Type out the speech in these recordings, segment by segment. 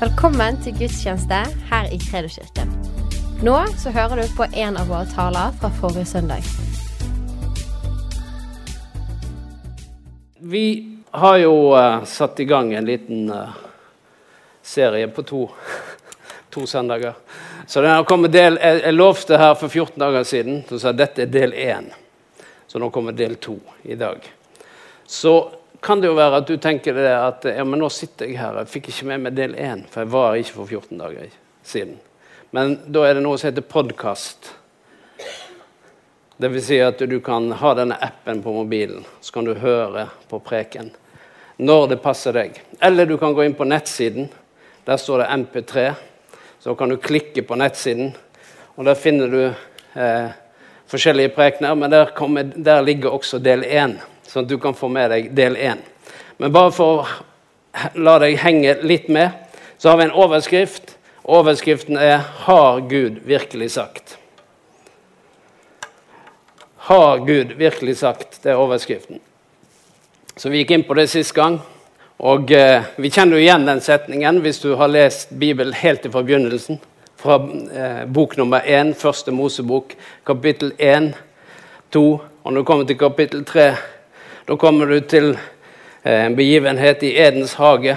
Velkommen til gudstjeneste her i Kredoskirken. Nå så hører du på en av våre taler fra forrige søndag. Vi har jo uh, satt i gang en liten uh, serie på to, to søndager. Så den har kommet del, jeg, jeg lovte her for 14 dager siden så sa dette er del én. Så nå kommer del to i dag. Så kan det jo være at du tenker det at ja, men nå sitter jeg her. Jeg fikk ikke med meg del én, for jeg var ikke for 14 dager siden. Men da er det noe som heter podkast. Dvs. Si at du kan ha denne appen på mobilen, så kan du høre på preken når det passer deg. Eller du kan gå inn på nettsiden. Der står det MP3. Så kan du klikke på nettsiden, og der finner du eh, forskjellige prekener. Men der, kommer, der ligger også del én sånn at du kan få med deg del én. Men bare for å la deg henge litt med, så har vi en overskrift. Overskriften er 'Har Gud virkelig sagt'? Har Gud virkelig sagt? Det er overskriften. Så vi gikk inn på det sist gang. Og eh, Vi kjenner jo igjen den setningen hvis du har lest Bibelen helt fra begynnelsen. Fra eh, bok nummer én, første Mosebok, kapittel 1, 2. Og når du kommer til kapittel 3, da kommer du til eh, en begivenhet i Edens hage,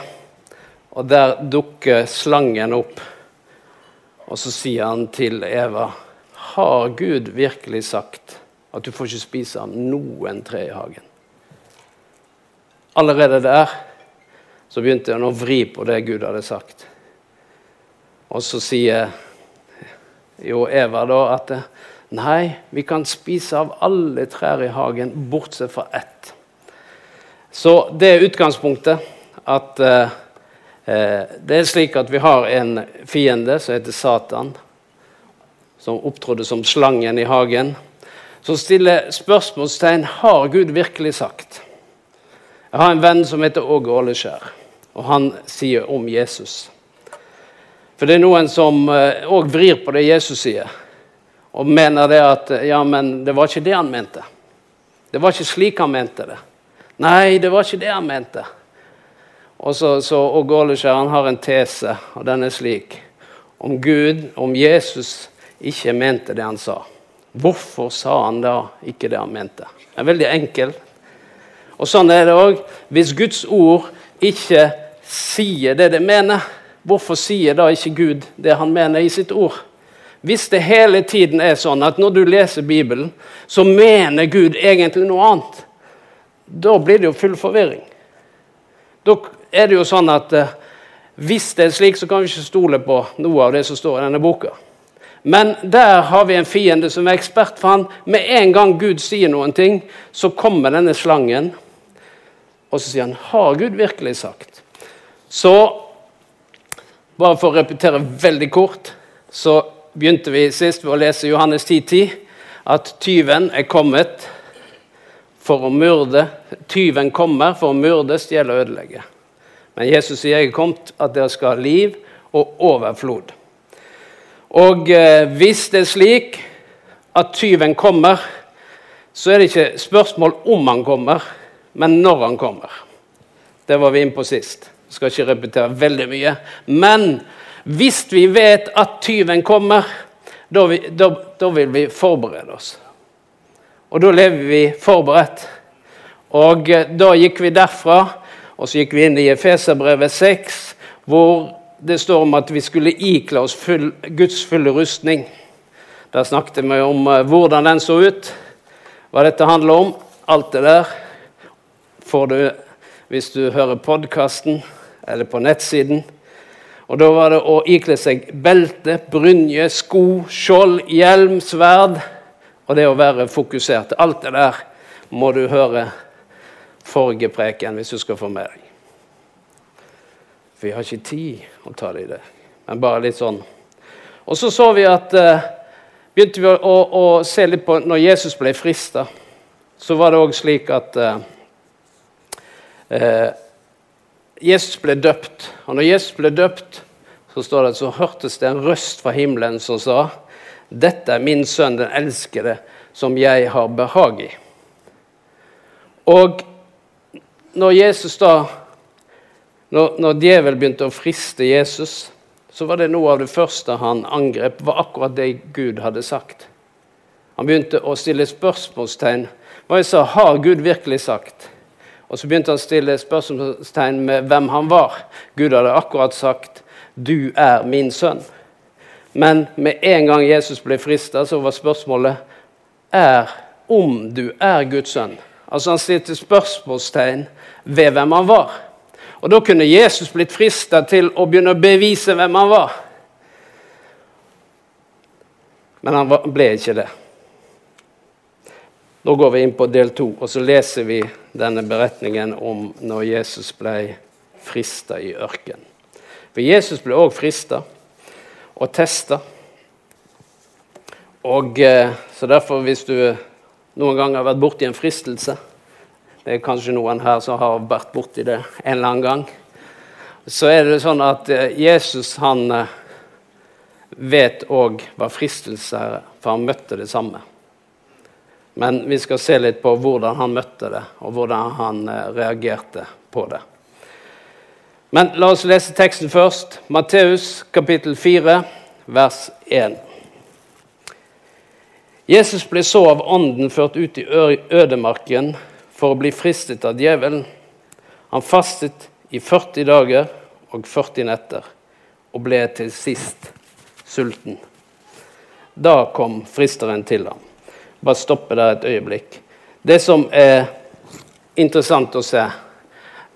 og der dukker slangen opp. Og så sier han til Eva, 'Har Gud virkelig sagt at du får ikke spise av noen tre i hagen?' Allerede der så begynte han å vri på det Gud hadde sagt. Og så sier jo Eva da at nei, vi kan spise av alle trær i hagen bortsett fra ett. Så det er utgangspunktet. At eh, eh, det er slik at vi har en fiende som heter Satan, som opptrådte som slangen i hagen, som stiller spørsmålstegn har Gud virkelig sagt. Jeg har en venn som heter Åge Åleskjær, og han sier om Jesus. For det er noen som òg eh, vrir på det Jesus sier, og mener det at ja, men det var ikke det han mente. Det var ikke slik han mente det. Nei, det var ikke det han mente. Og så, så og Gåleskjær har en tese, og den er slik Om Gud, om Jesus, ikke mente det han sa, hvorfor sa han da ikke det han mente? Det er veldig enkelt. Og sånn er det òg. Hvis Guds ord ikke sier det det mener, hvorfor sier da ikke Gud det han mener i sitt ord? Hvis det hele tiden er sånn at når du leser Bibelen, så mener Gud egentlig noe annet, da blir det jo full forvirring. Da er det jo sånn at eh, hvis det er slik, så kan vi ikke stole på noe av det som står i denne boka. Men der har vi en fiende som er ekspert, for han med en gang Gud sier noen ting, så kommer denne slangen, og så sier han 'Har Gud virkelig sagt?' Så bare for å repetere veldig kort, så begynte vi sist ved å lese Johannes 10,10 10, at tyven er kommet for å myrde. Tyven kommer for å myrde, stjele og ødelegge. Men Jesus sier jeg er kommet at dere skal ha liv og overflod. Og eh, hvis det er slik at tyven kommer, så er det ikke spørsmål om han kommer, men når han kommer. Det var vi inne på sist. Jeg skal ikke repetere veldig mye. Men hvis vi vet at tyven kommer, da, da, vil vi forberede oss. Og da lever vi forberedt. Og eh, da gikk vi derfra, og så gikk vi inn i Efeserbrevet 6, hvor det står om at vi skulle ikle oss full, Guds fulle rustning. Der snakket vi om uh, hvordan den så ut, hva dette handler om. Alt det der får du hvis du hører podkasten eller på nettsiden. Og Da var det å ikle seg belte, brynje, sko, skjold, hjelm, sverd og det å være fokusert. Alt det der må du høre forrige preken hvis du skal få med deg. For vi har ikke tid å ta det i det, men bare litt sånn. Og så så vi at uh, begynte vi å, å, se litt på Når Jesus ble frista, så var det òg slik at uh, uh, Jesus ble døpt. Og når Jesus ble døpt, så står det at så hørtes det en røst fra himmelen som sa dette er min sønn, den elskede, som jeg har behag i. Og når Jesus da Når, når djevel begynte å friste Jesus, så var det noe av det første han angrep, var akkurat det Gud hadde sagt. Han begynte å stille spørsmålstegn. Hva jeg sa, Har Gud virkelig sagt? Og så begynte han å stille spørsmålstegn med hvem han var. Gud hadde akkurat sagt 'Du er min sønn'. Men med en gang Jesus ble frista, så var spørsmålet er om du er Guds sønn. Altså Han stilte spørsmålstegn ved hvem han var. Og Da kunne Jesus blitt frista til å begynne å bevise hvem han var. Men han ble ikke det. Nå går vi inn på del to, og så leser vi denne beretningen om når Jesus ble frista i ørkenen. For Jesus ble òg frista og teste. Og, eh, så derfor, hvis du noen gang har vært borti en fristelse Det er kanskje noen her som har vært borti det en eller annen gang. Så er det sånn at eh, Jesus han eh, vet òg hva fristelse er, for han møtte det samme. Men vi skal se litt på hvordan han møtte det, og hvordan han reagerte på det. Men la oss lese teksten først. Matteus kapittel 4, vers 1. Jesus ble så av ånden ført ut i ødemarken for å bli fristet av djevelen. Han fastet i 40 dager og 40 netter og ble til sist sulten. Da kom fristeren til ham bare stoppe der et øyeblikk. Det som er interessant å se,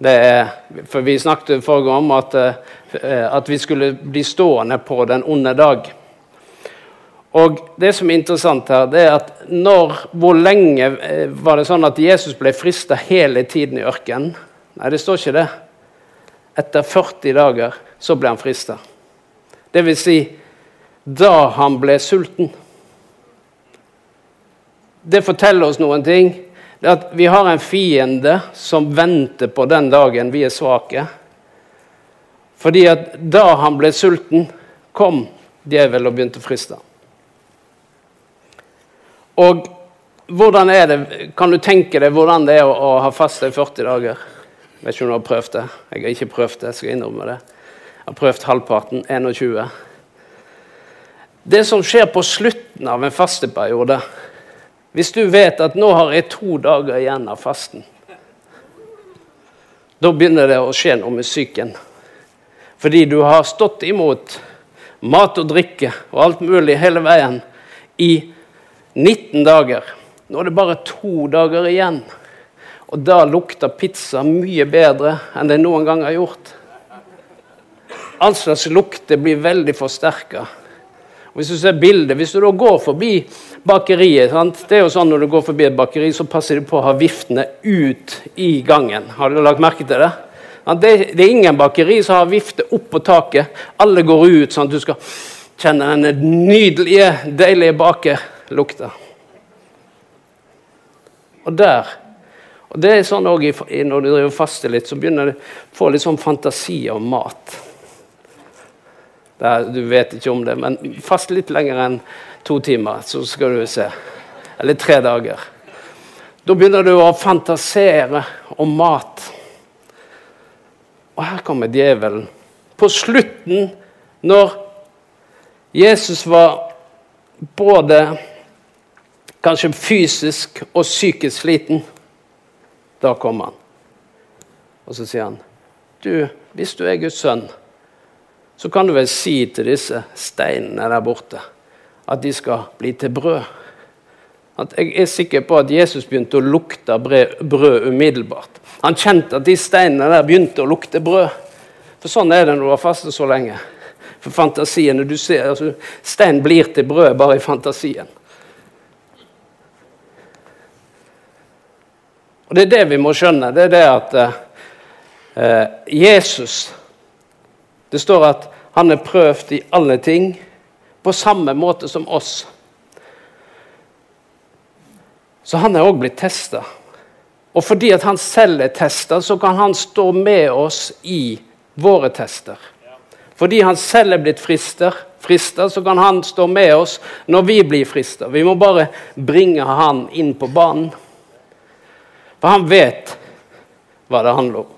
er For vi snakket forrige om at, eh, at vi skulle bli stående på den onde dag. Og det som er interessant her, det er at når, hvor lenge eh, var det sånn at Jesus ble frista hele tiden i ørkenen? Nei, det står ikke det. Etter 40 dager så ble han frista. Det vil si da han ble sulten det forteller oss noen ting. Det at vi har en fiende som venter på den dagen vi er svake. Fordi at da han ble sulten, kom djevel og begynte å friste. Og hvordan er det, Kan du tenke deg hvordan det er å, å ha fasta i 40 dager? Jeg vet ikke om du har prøvd det. Jeg har ikke prøvd det. jeg skal innrømme det. Jeg har prøvd halvparten, 21. Det som skjer på slutten av en fasteperiode, hvis du vet at nå har jeg to dager igjen av fasten, da begynner det å skje noe med psyken. Fordi du har stått imot mat og drikke og alt mulig hele veien i 19 dager. Nå er det bare to dager igjen. Og da lukter pizza mye bedre enn det noen gang har gjort. All slags lukter blir veldig forsterka. Hvis du ser bildet, hvis du da går forbi bakeriet sant? Det er jo sånn Når du går forbi et bakeri, så passer de på å ha viftene ut i gangen. Har du lagt merke til det? Det, er ingen bakeri som har vifte opp på taket. Alle går ut sånn at du skal kjenne den nydelige, deilige bakelukta. Og der og Det er sånn også Når du driver faste litt, så begynner du å få litt sånn fantasi om mat. Er, du vet ikke om det, men fast litt lenger enn to timer, så skal du se. Eller tre dager. Da begynner du å fantasere om mat. Og her kommer djevelen. På slutten, når Jesus var både kanskje fysisk og psykisk sliten, da kommer han. Og så sier han, du, hvis du er Guds sønn så kan du vel si til disse steinene der borte at de skal bli til brød. At jeg er sikker på at Jesus begynte å lukte brød umiddelbart. Han kjente at de steinene der begynte å lukte brød. For sånn er det når du har fastet så lenge. For fantasiene du ser, altså, Stein blir til brød bare i fantasien. Og Det er det vi må skjønne. Det er det at eh, Jesus det står at han er prøvd i alle ting på samme måte som oss. Så han er òg blitt testa. Og fordi at han selv er testa, så kan han stå med oss i våre tester. Fordi han selv er blitt frister, frister, så kan han stå med oss når vi blir frister. Vi må bare bringe han inn på banen. For han vet hva det handler om.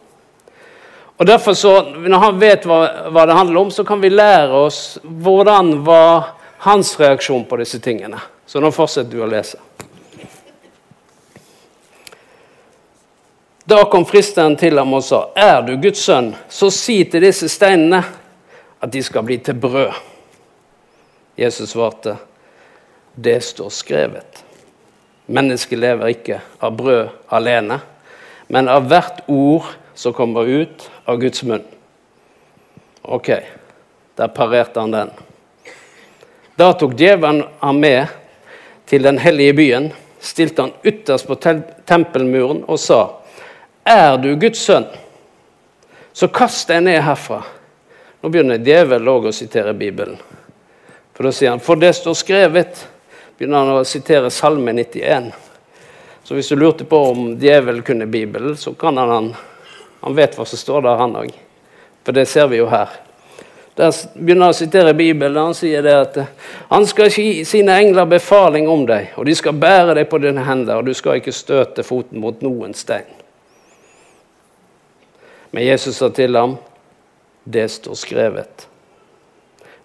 Og derfor så, Når han vet hva, hva, det handler om, så kan vi lære oss hvordan var hans reaksjon på disse tingene. Så nå fortsetter du å lese. Da kom fristeren til ham og sa, 'Er du Guds sønn, så si til disse steinene at de skal bli til brød.' Jesus svarte, 'Det står skrevet.' Mennesket lever ikke av brød alene, men av hvert ord som kommer ut av Guds munn. Ok, der parerte han den. Da tok djevelen ham med til den hellige byen, stilte han ytterst på tempelmuren og sa:" Er du Guds sønn, så kast deg ned herfra. Nå begynner djevelen òg å sitere Bibelen. For da sier han, for det står skrevet, begynner han å sitere Salme 91. Så hvis du lurte på om djevelen kunne Bibelen, så kan han Han vet hva som står der, han òg. For det ser vi jo her. Der begynner han å sitere Bibelen. Han sier det at han skal gi sine engler befaling om deg, og de skal bære deg på dine hender, og du skal ikke støte foten mot noen stein. Men Jesus sa til ham, det står skrevet.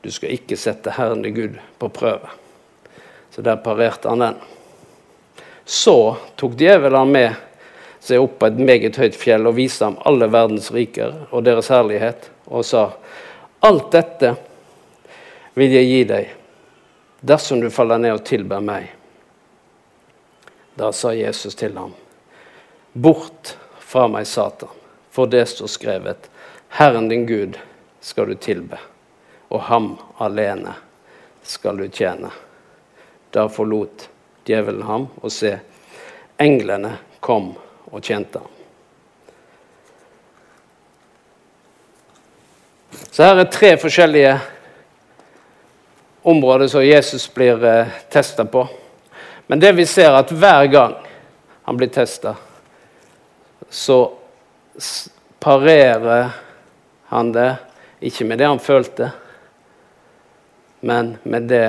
Du skal ikke sette Herren din Gud på prøve. Så der parerte han den. Så tok djevelen med seg opp på et meget høyt fjell og viste ham alle verdens riker og deres herlighet, og sa:" Alt dette vil jeg gi deg dersom du faller ned og tilber meg. Da sa Jesus til ham, Bort fra meg, Satan, for det står skrevet, Herren din Gud skal du tilbe, og ham alene skal du tjene. Da forlot djevelen ham, og se, englene kom og tjente. Så her er tre forskjellige områder som Jesus blir eh, testa på. Men det vi ser, at hver gang han blir testa, så parerer han det ikke med det han følte, men med det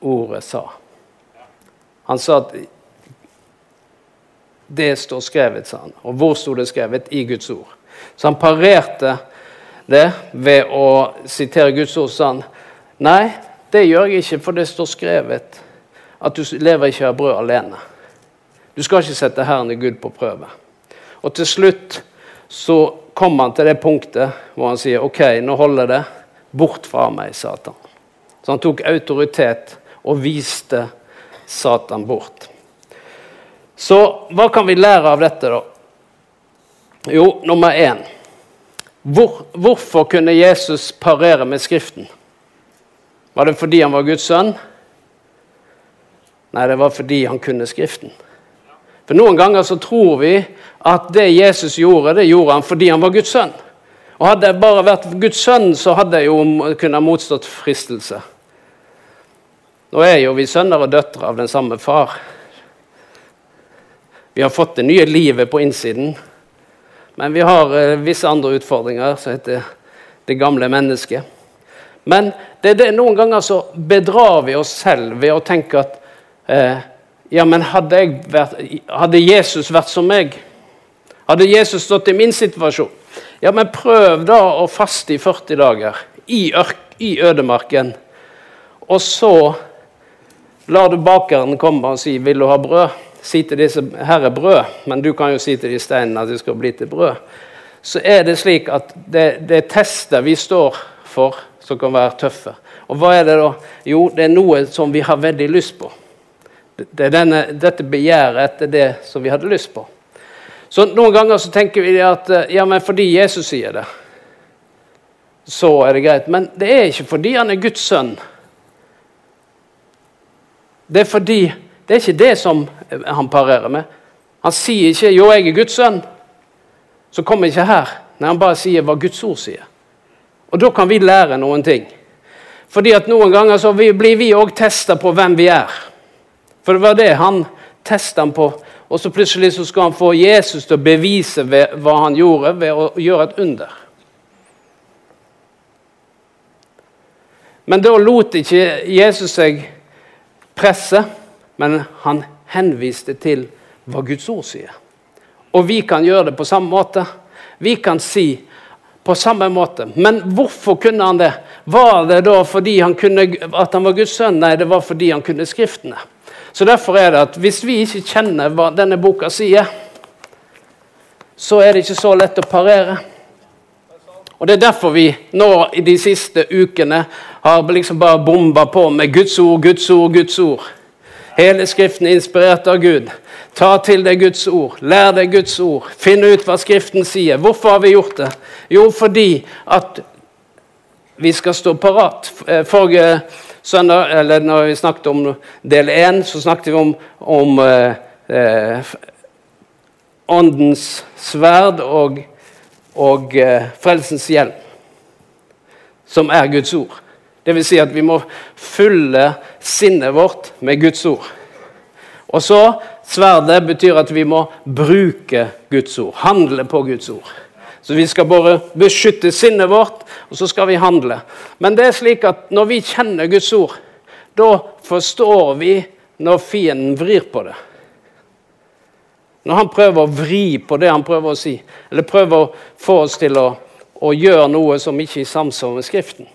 ordet sa. Han sa at det står skrevet, sa han. Og hvor sto det skrevet? I Guds ord. Så han parerte det ved å sitere Guds ord. sa han, Nei, det gjør jeg ikke, for det står skrevet at du lever ikke av brød alene. Du skal ikke sette Herren i Gud på prøve. Og til slutt så kom han til det punktet hvor han sier OK, nå holder det. Bort fra meg, Satan. Så han tok autoritet og viste Satan bort. Så hva kan vi lære av dette, da? Jo, nummer én Hvor, Hvorfor kunne Jesus parere med Skriften? Var det fordi han var Guds sønn? Nei, det var fordi han kunne Skriften. For Noen ganger så tror vi at det Jesus gjorde, det gjorde han fordi han var Guds sønn. Og Hadde jeg bare vært Guds sønn, så hadde jeg jo kunnet motstått fristelse. Nå er jo vi sønner og døtre av den samme far. Vi har fått det nye livet på innsiden. Men vi har eh, visse andre utfordringer som heter det gamle mennesket. Men det, det, noen ganger så bedrar vi oss selv ved å tenke at eh, ja, men hadde, vært, hadde, Jesus vært som meg? Hadde Jesus stått i min situasjon? Ja, men prøv da å faste i 40 dager i, ørk, i ødemarken. Og så lar du bakeren komme og si 'Vil du ha brød?' Si til disse her er brød, men du kan jo si til de steinene at de skal bli til brød, så er det slik at det, det er tester vi står for, som kan være tøffe. Og hva er det da? Jo, det er noe som vi har veldig lyst på. Det er denne, dette begjæret etter det som vi hadde lyst på. Så Noen ganger så tenker vi at ja, men fordi Jesus sier det, så er det greit. Men det er ikke fordi han er Guds sønn. Det er fordi det er ikke det som han parerer med. Han sier ikke 'jo, jeg er Guds sønn'. Så kommer ikke her. Nei, han bare sier hva Guds ord sier. Og da kan vi lære noen ting. Fordi at Noen ganger så blir vi òg testa på hvem vi er. For det var det han testa på. Og så plutselig så skal han få Jesus til å bevise hva han gjorde, ved å gjøre et under. Men da lot ikke Jesus seg presse men han henviste til hva Guds ord sier. Og vi kan gjøre det på samme måte. Vi kan si på samme måte. Men hvorfor kunne han det? Var det da fordi han kunne, at han var Guds sønn? Nei, det var fordi han kunne Skriftene. Så Derfor er det at hvis vi ikke kjenner hva denne boka sier, så er det ikke så lett å parere. Og Det er derfor vi nå i de siste ukene har liksom bare bomba på med Guds ord, Guds ord, Guds ord. Hele Skriften er inspirert av Gud. Ta til deg Guds ord, lær deg Guds ord, finn ut hva Skriften sier. Hvorfor har vi gjort det? Jo, fordi at vi skal stå parat. Eh, forrige søndag, eller når vi snakket om del én, så snakket vi om, om eh, eh, åndens sverd og, og eh, frelsens hjelm, som er Guds ord. Dvs. Si at vi må fylle sinnet vårt med Guds ord. Og så sverdet betyr at vi må bruke Guds ord. Handle på Guds ord. Så vi skal bare beskytte sinnet vårt, og så skal vi handle. Men det er slik at når vi kjenner Guds ord, da forstår vi når fienden vrir på det. Når han prøver å vri på det han prøver å si, eller prøver å få oss til å, å gjøre noe som ikke er i samsvar med Skriften.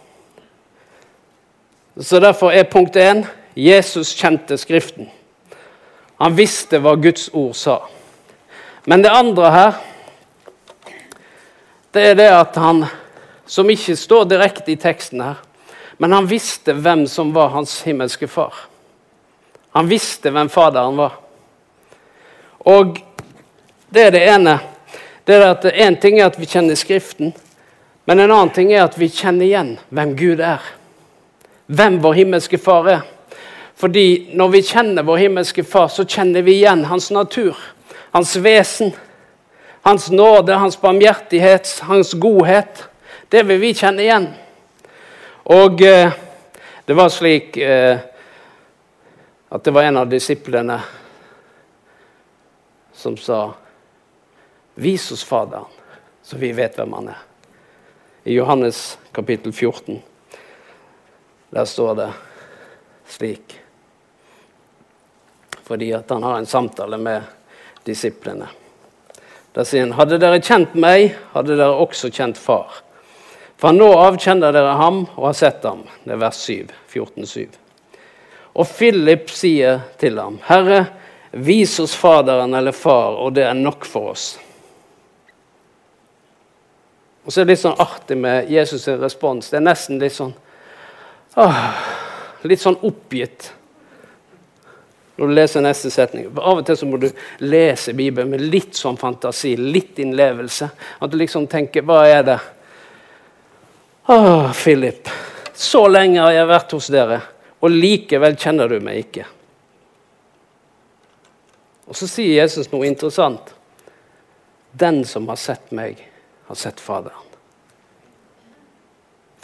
Så Derfor er punkt én Jesus kjente Skriften. Han visste hva Guds ord sa. Men det andre her, det er det at han, som ikke står direkte i teksten her, men han visste hvem som var hans himmelske far. Han visste hvem Faderen var. Og det er det ene. Det er at Én ting er at vi kjenner Skriften, men en annen ting er at vi kjenner igjen hvem Gud er hvem vår himmelske far er. Fordi når vi kjenner vår himmelske far, så kjenner vi igjen hans natur, hans vesen, hans nåde, hans barmhjertighet, hans godhet. Det vil vi kjenne igjen. Og eh, det var slik eh, at det var en av disiplene som sa Vis oss Faderen, så vi vet hvem han er. I Johannes kapittel 14. Der står det slik Fordi at han har en samtale med disiplene. Der sier han hadde dere kjent meg, hadde dere også kjent Far. For nå av kjenner dere ham og har sett ham. Det er vers 7, 14, 7. Og Philip sier til ham, Herre, vis oss Faderen eller Far, og det er nok for oss. Og så er det litt sånn artig med Jesus' respons. Det er nesten litt sånn Åh, litt sånn oppgitt når du leser neste setning. Av og til så må du lese Bibelen med litt sånn fantasi, litt innlevelse. At du liksom tenker Hva er det? Å, Philip. Så lenge har jeg vært hos dere, og likevel kjenner du meg ikke. Og så sier Jesus noe interessant. Den som har sett meg, har sett Faderen.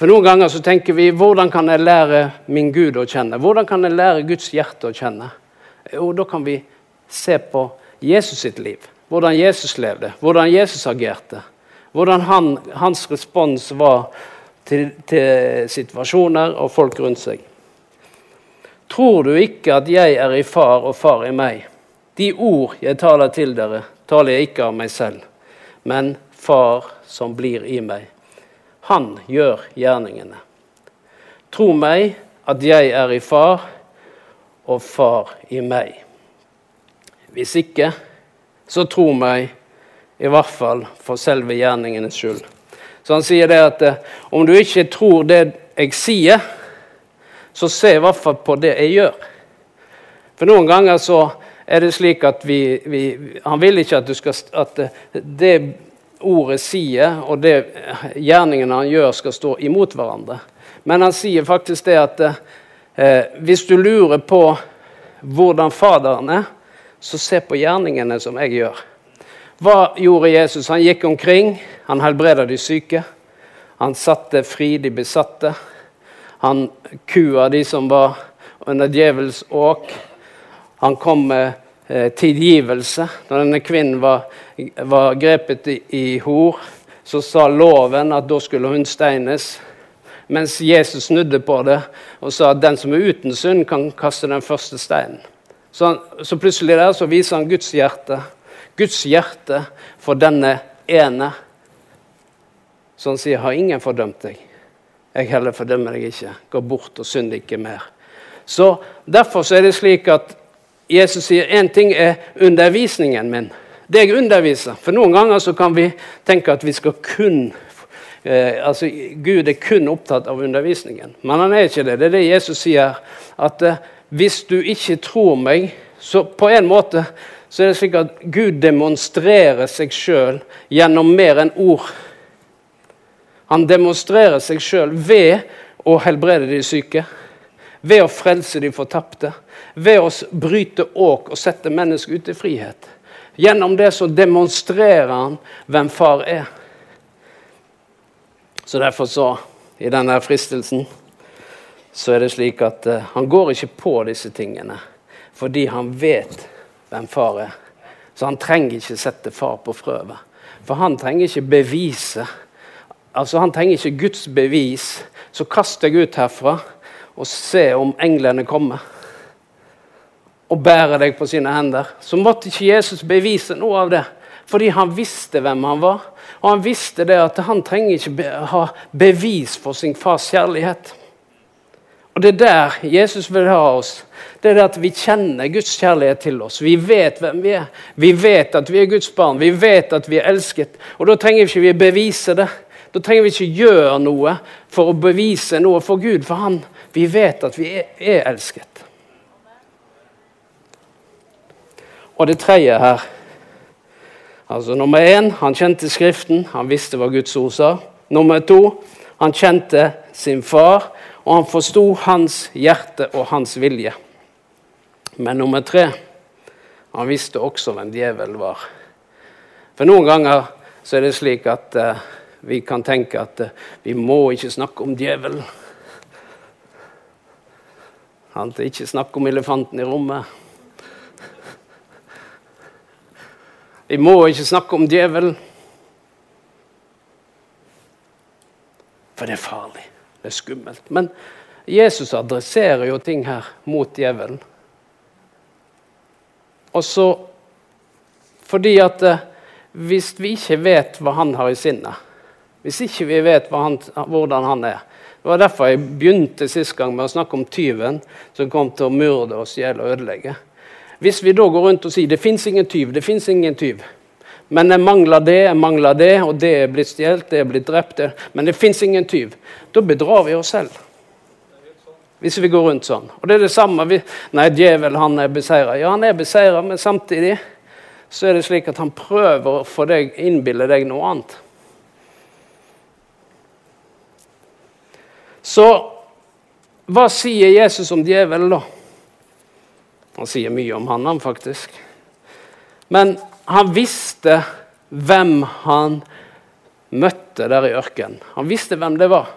For Noen ganger så tenker vi hvordan kan jeg lære min Gud å kjenne? Hvordan kan jeg lære Guds hjerte å kjenne? Jo, da kan vi se på Jesus sitt liv. Hvordan Jesus levde, hvordan Jesus agerte. Hvordan han, hans respons var til, til situasjoner og folk rundt seg. Tror du ikke at jeg er i far og far i meg? De ord jeg taler til dere, taler jeg ikke av meg selv, men far som blir i meg. Han gjør gjerningene. Tro meg at jeg er i far, og far i meg. Hvis ikke, så tro meg i hvert fall for selve gjerningenes skyld. Så han sier det at eh, om du ikke tror det jeg sier, så se i hvert fall på det jeg gjør. For noen ganger så er det slik at vi, vi Han vil ikke at, du skal, at det ordet sier, og det gjerningene han gjør, skal stå imot hverandre. Men han sier faktisk det at eh, hvis du lurer på hvordan Faderen er, så se på gjerningene som jeg gjør. Hva gjorde Jesus? Han gikk omkring, han helbreda de syke. Han satte fri de besatte. Han kua de som var under djevelens åk. Han kom med tilgivelse. Når denne kvinnen var, var grepet i, i hor, så sa loven at da skulle hun steines. Mens Jesus snudde på det og sa at den som er uten synd, kan kaste den første steinen. Så, så plutselig der så viser han Guds hjerte. Guds hjerte for denne ene Så han sier, 'Har ingen fordømt deg?' Jeg heller fordømmer deg ikke. Gå bort og synd ikke mer. Så Derfor så er det slik at Jesus sier én ting er undervisningen min. Det jeg underviser. For noen ganger så kan vi tenke at vi skal kun eh, altså Gud er kun opptatt av undervisningen. Men han er ikke det. Det er det Jesus sier. At eh, hvis du ikke tror meg, så på en måte så er det slik at Gud demonstrerer seg sjøl gjennom mer enn ord. Han demonstrerer seg sjøl ved å helbrede de syke, ved å frelse de fortapte, ved å bryte åk og sette mennesker ut i frihet. Gjennom det så demonstrerer han hvem far er. Så Derfor så, i denne fristelsen, så er det slik at uh, han går ikke på disse tingene fordi han vet hvem far er. Så han trenger ikke sette far på prøve. For han trenger ikke beviset. Altså Han trenger ikke Guds bevis. Så kast deg ut herfra og se om englene kommer. Og bærer deg på sine hender. Så måtte ikke Jesus bevise noe av det. Fordi han visste hvem han var. Og han visste det at han trenger ikke ha bevis for sin fars kjærlighet. Og Det er der Jesus vil ha oss. Det er det at vi kjenner Guds kjærlighet til oss. Vi vet hvem vi er. Vi vet at vi er Guds barn. Vi vet at vi er elsket. Og Da trenger vi ikke bevise det. Da trenger vi ikke gjøre noe for å bevise noe for Gud, for han, vi vet at vi er, er elsket. Og det tredje her altså Nummer én han kjente Skriften, han visste hva Guds ord sa. Nummer to han kjente sin far og han forsto hans hjerte og hans vilje. Men nummer tre han visste også hvem djevelen var. For noen ganger så er det slik at uh, vi kan tenke at uh, vi må ikke snakke om djevelen. Han til ikke snakke om elefanten i rommet. Vi må ikke snakke om djevelen. For det er farlig. Det er skummelt. Men Jesus adresserer jo ting her mot djevelen. Og så fordi at eh, hvis vi ikke vet hva han har i sinnet, hvis ikke vi vet han, hvordan han er Det var derfor jeg begynte sist gang med å snakke om tyven som kom til å myrde og stjele og ødelegge. Hvis vi da går rundt og sier det fins ingen tyv, det fins ingen tyv, men jeg mangler det, jeg mangler det, og det er blitt stjålet, det er blitt drept. Men det fins ingen tyv. Da bedrar vi oss selv. Hvis vi går rundt sånn. Og det er det samme. Vi, nei, djevel, han er beseira. Ja, han er beseira, men samtidig så er det slik at han prøver å få deg innbille deg noe annet. Så hva sier Jesus om djevelen, da? Han sier mye om han, han faktisk. Men han visste hvem han møtte der i ørkenen. Han visste hvem det var.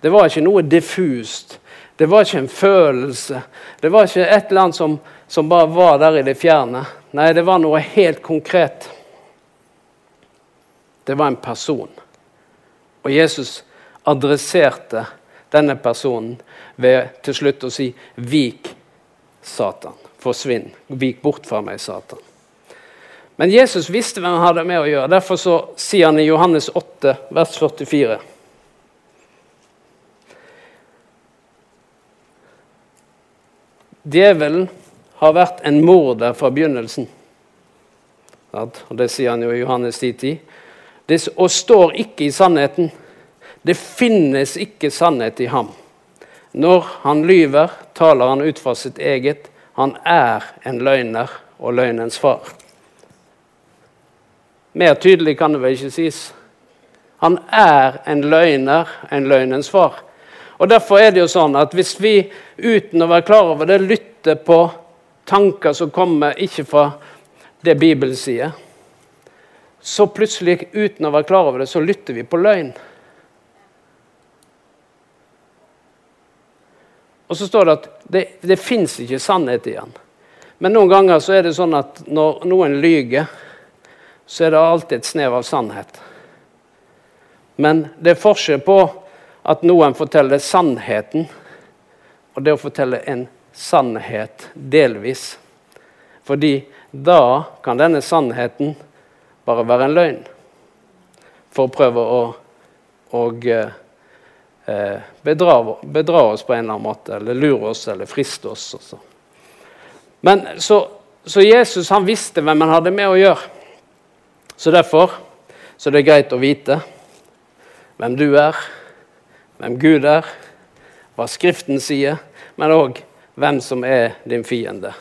Det var ikke noe diffust. Det var ikke en følelse. Det var ikke et eller annet som, som bare var der i det fjerne. Nei, det var noe helt konkret. Det var en person. Og Jesus adresserte denne personen ved til slutt å si 'Vik, Satan'. Forsvinn. Vik bort fra meg, Satan. Men Jesus visste hvem han hadde med å gjøre. Derfor så sier han i Johannes 8, vers 44 Djevelen har vært en morder fra begynnelsen. Og Det sier han jo i Johannes 10, 10. Og står ikke i sannheten. Det finnes ikke sannhet i ham. Når han lyver, taler han ut fra sitt eget. Han er en løgner og løgnens far. Mer tydelig kan det vel ikke sies. Han er en løgner, en løgnens far. Og Derfor er det jo sånn at hvis vi uten å være klar over det, lytter på tanker som kommer ikke fra det Bibelen sier, så plutselig, uten å være klar over det, så lytter vi på løgn. Og så står det at det, det fins ikke sannhet i han. Men noen ganger så er det sånn at når noen lyger så er det alltid et snev av sannhet. Men det er forskjell på at noen forteller sannheten, og det å fortelle en sannhet delvis. Fordi da kan denne sannheten bare være en løgn. For å prøve å og eh, bedrar bedra, bedra, oss på en eller annen måte, eller lure oss eller friste oss. Også. Men så, så, Jesus han visste hvem han hadde med å gjøre. Så derfor så det er greit å vite hvem du er, hvem Gud er, hva Skriften sier, men òg hvem som er din fiende.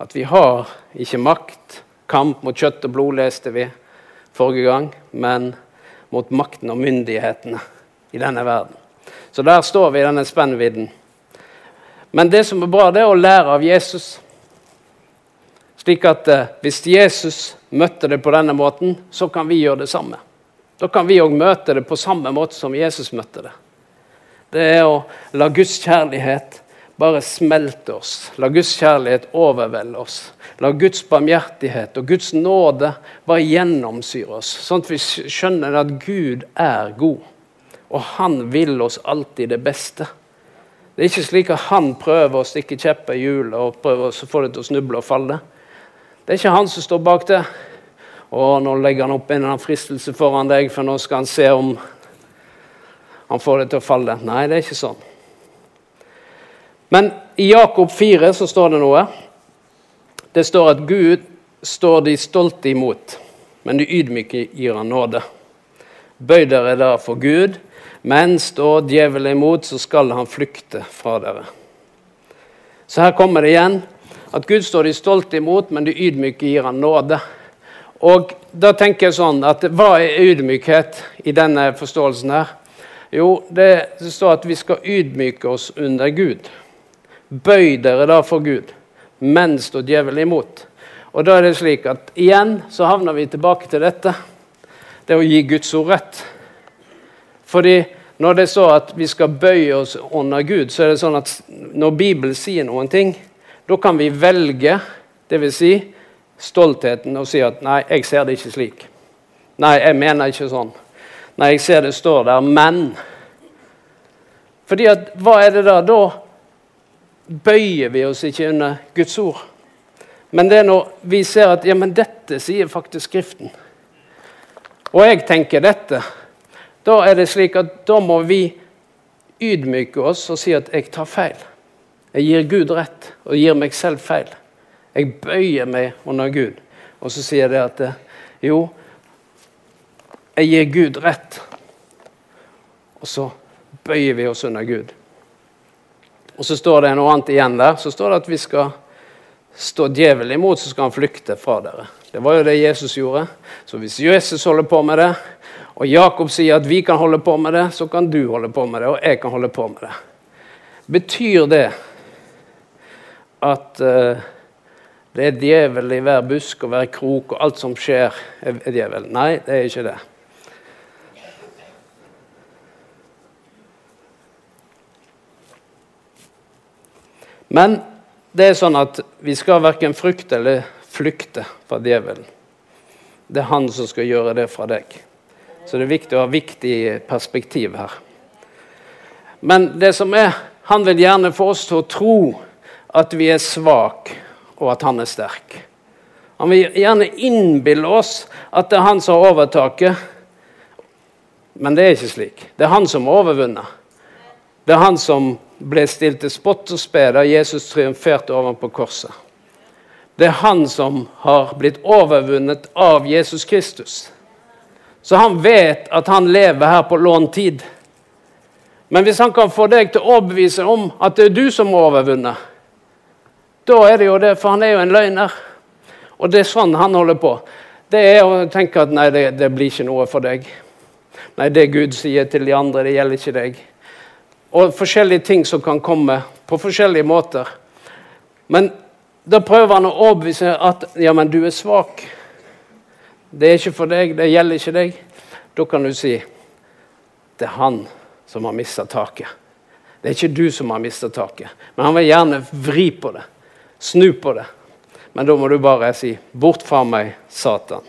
At vi har ikke makt, kamp mot kjøtt og blod, leste vi forrige gang, men mot makten og myndighetene i denne verden. Så der står vi i denne spennvidden. Men det som er bra, det er å lære av Jesus. Slik at eh, hvis Jesus møtte det på denne måten, så kan vi gjøre det samme. Da kan vi òg møte det på samme måte som Jesus møtte det. Det er å la Guds kjærlighet bare smelte oss. La Guds kjærlighet overvelde oss. La Guds barmhjertighet og Guds nåde bare gjennomsyre oss, sånn at vi skjønner at Gud er god. Og han vil oss alltid det beste. Det er ikke slik at han prøver å stikke kjepper i hjulet og prøver å få det til å snuble og falle. Det er ikke han som står bak det. Og nå legger han opp en eller annen fristelse foran deg, for nå skal han se om han får det til å falle. Nei, det er ikke sånn. Men i Jakob 4 så står det noe. Det står at Gud står de stolte imot, men de ydmyke gir han nåde. Bøy dere da for Gud, men står djevelen imot, så skal han flykte fra dere. Så her kommer det igjen at Gud står de stolte imot, men de ydmyke gir han nåde. Og da tenker jeg sånn at Hva er ydmykhet i denne forståelsen her? Jo, det står at vi skal ydmyke oss under Gud. Bøy dere da for Gud, men står djevelen imot. Og da er det slik at igjen så havner vi tilbake til dette. Det å gi Guds ord rett. Fordi når det er så at vi skal bøye oss under Gud, så er det sånn at når Bibelen sier noen ting, da kan vi velge, dvs. Si, stoltheten, og si at 'nei, jeg ser det ikke slik'. Nei, jeg mener ikke sånn. Nei, jeg ser det står der, men Fordi at, hva er det da? Da bøyer vi oss ikke under Guds ord. Men det er når vi ser at ja, men dette sier faktisk Skriften. Og jeg tenker dette. Da er det slik at da må vi ydmyke oss og si at jeg tar feil. Jeg gir Gud rett og gir meg selv feil. Jeg bøyer meg under Gud. Og så sier jeg at jo, jeg gir Gud rett. Og så bøyer vi oss under Gud. Og så står det noe annet igjen der. Så står det at vi skal stå djevelen imot, så skal han flykte fra dere. Det var jo det Jesus gjorde. Så hvis Jesus holder på med det, og Jakob sier at vi kan holde på med det, så kan du holde på med det, og jeg kan holde på med det. Betyr det at uh, det er djevel i hver busk og hver krok, og alt som skjer, er djevel. Nei, det er ikke det. Men det er sånn at vi skal verken frykte eller flykte fra djevelen. Det er han som skal gjøre det fra deg. Så det er viktig å ha viktig perspektiv her. Men det som er, han vil gjerne få oss til å tro at vi er svake, og at han er sterk. Han vil gjerne innbille oss at det er han som har overtaket. Men det er ikke slik. Det er han som har overvunnet. Det er han som ble stilt til spott og spe da Jesus triumferte ovenpå korset. Det er han som har blitt overvunnet av Jesus Kristus. Så han vet at han lever her på lånt tid. Men hvis han kan få deg til å overbevise om at det er du som har overvunnet, da er det jo det, for han er jo en løgner. Og det er sånn han holder på. Det er å tenke at nei, det, det blir ikke noe for deg. Nei, det Gud sier til de andre, det gjelder ikke deg. Og forskjellige ting som kan komme på forskjellige måter. Men da prøver han å overbevise at ja, men du er svak. Det er ikke for deg, det gjelder ikke deg. Da kan du si det er han som har mista taket. Det er ikke du som har mista taket. Men han vil gjerne vri på det. Snu på det. Men da må du bare si 'bort fra meg, Satan'.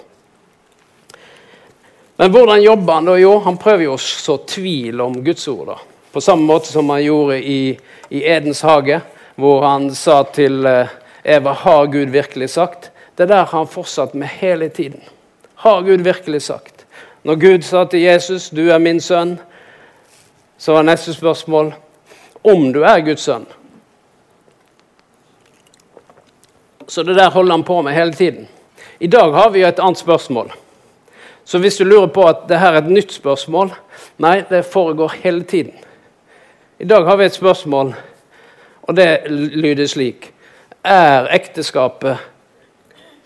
Men hvordan jobber han da? Jo, han prøver jo å så tvil om Guds ord. da. På samme måte som han gjorde i, i Edens hage, hvor han sa til eh, Eva 'Har Gud virkelig sagt?' Det der har han fortsatt med hele tiden. Har Gud virkelig sagt? Når Gud sa til Jesus 'Du er min sønn', så var neste spørsmål om du er Guds sønn. Så det der holder han på med hele tiden. I dag har vi jo et annet spørsmål. Så hvis du lurer på at dette er et nytt spørsmål Nei, det foregår hele tiden. I dag har vi et spørsmål, og det lyder slik Er ekteskapet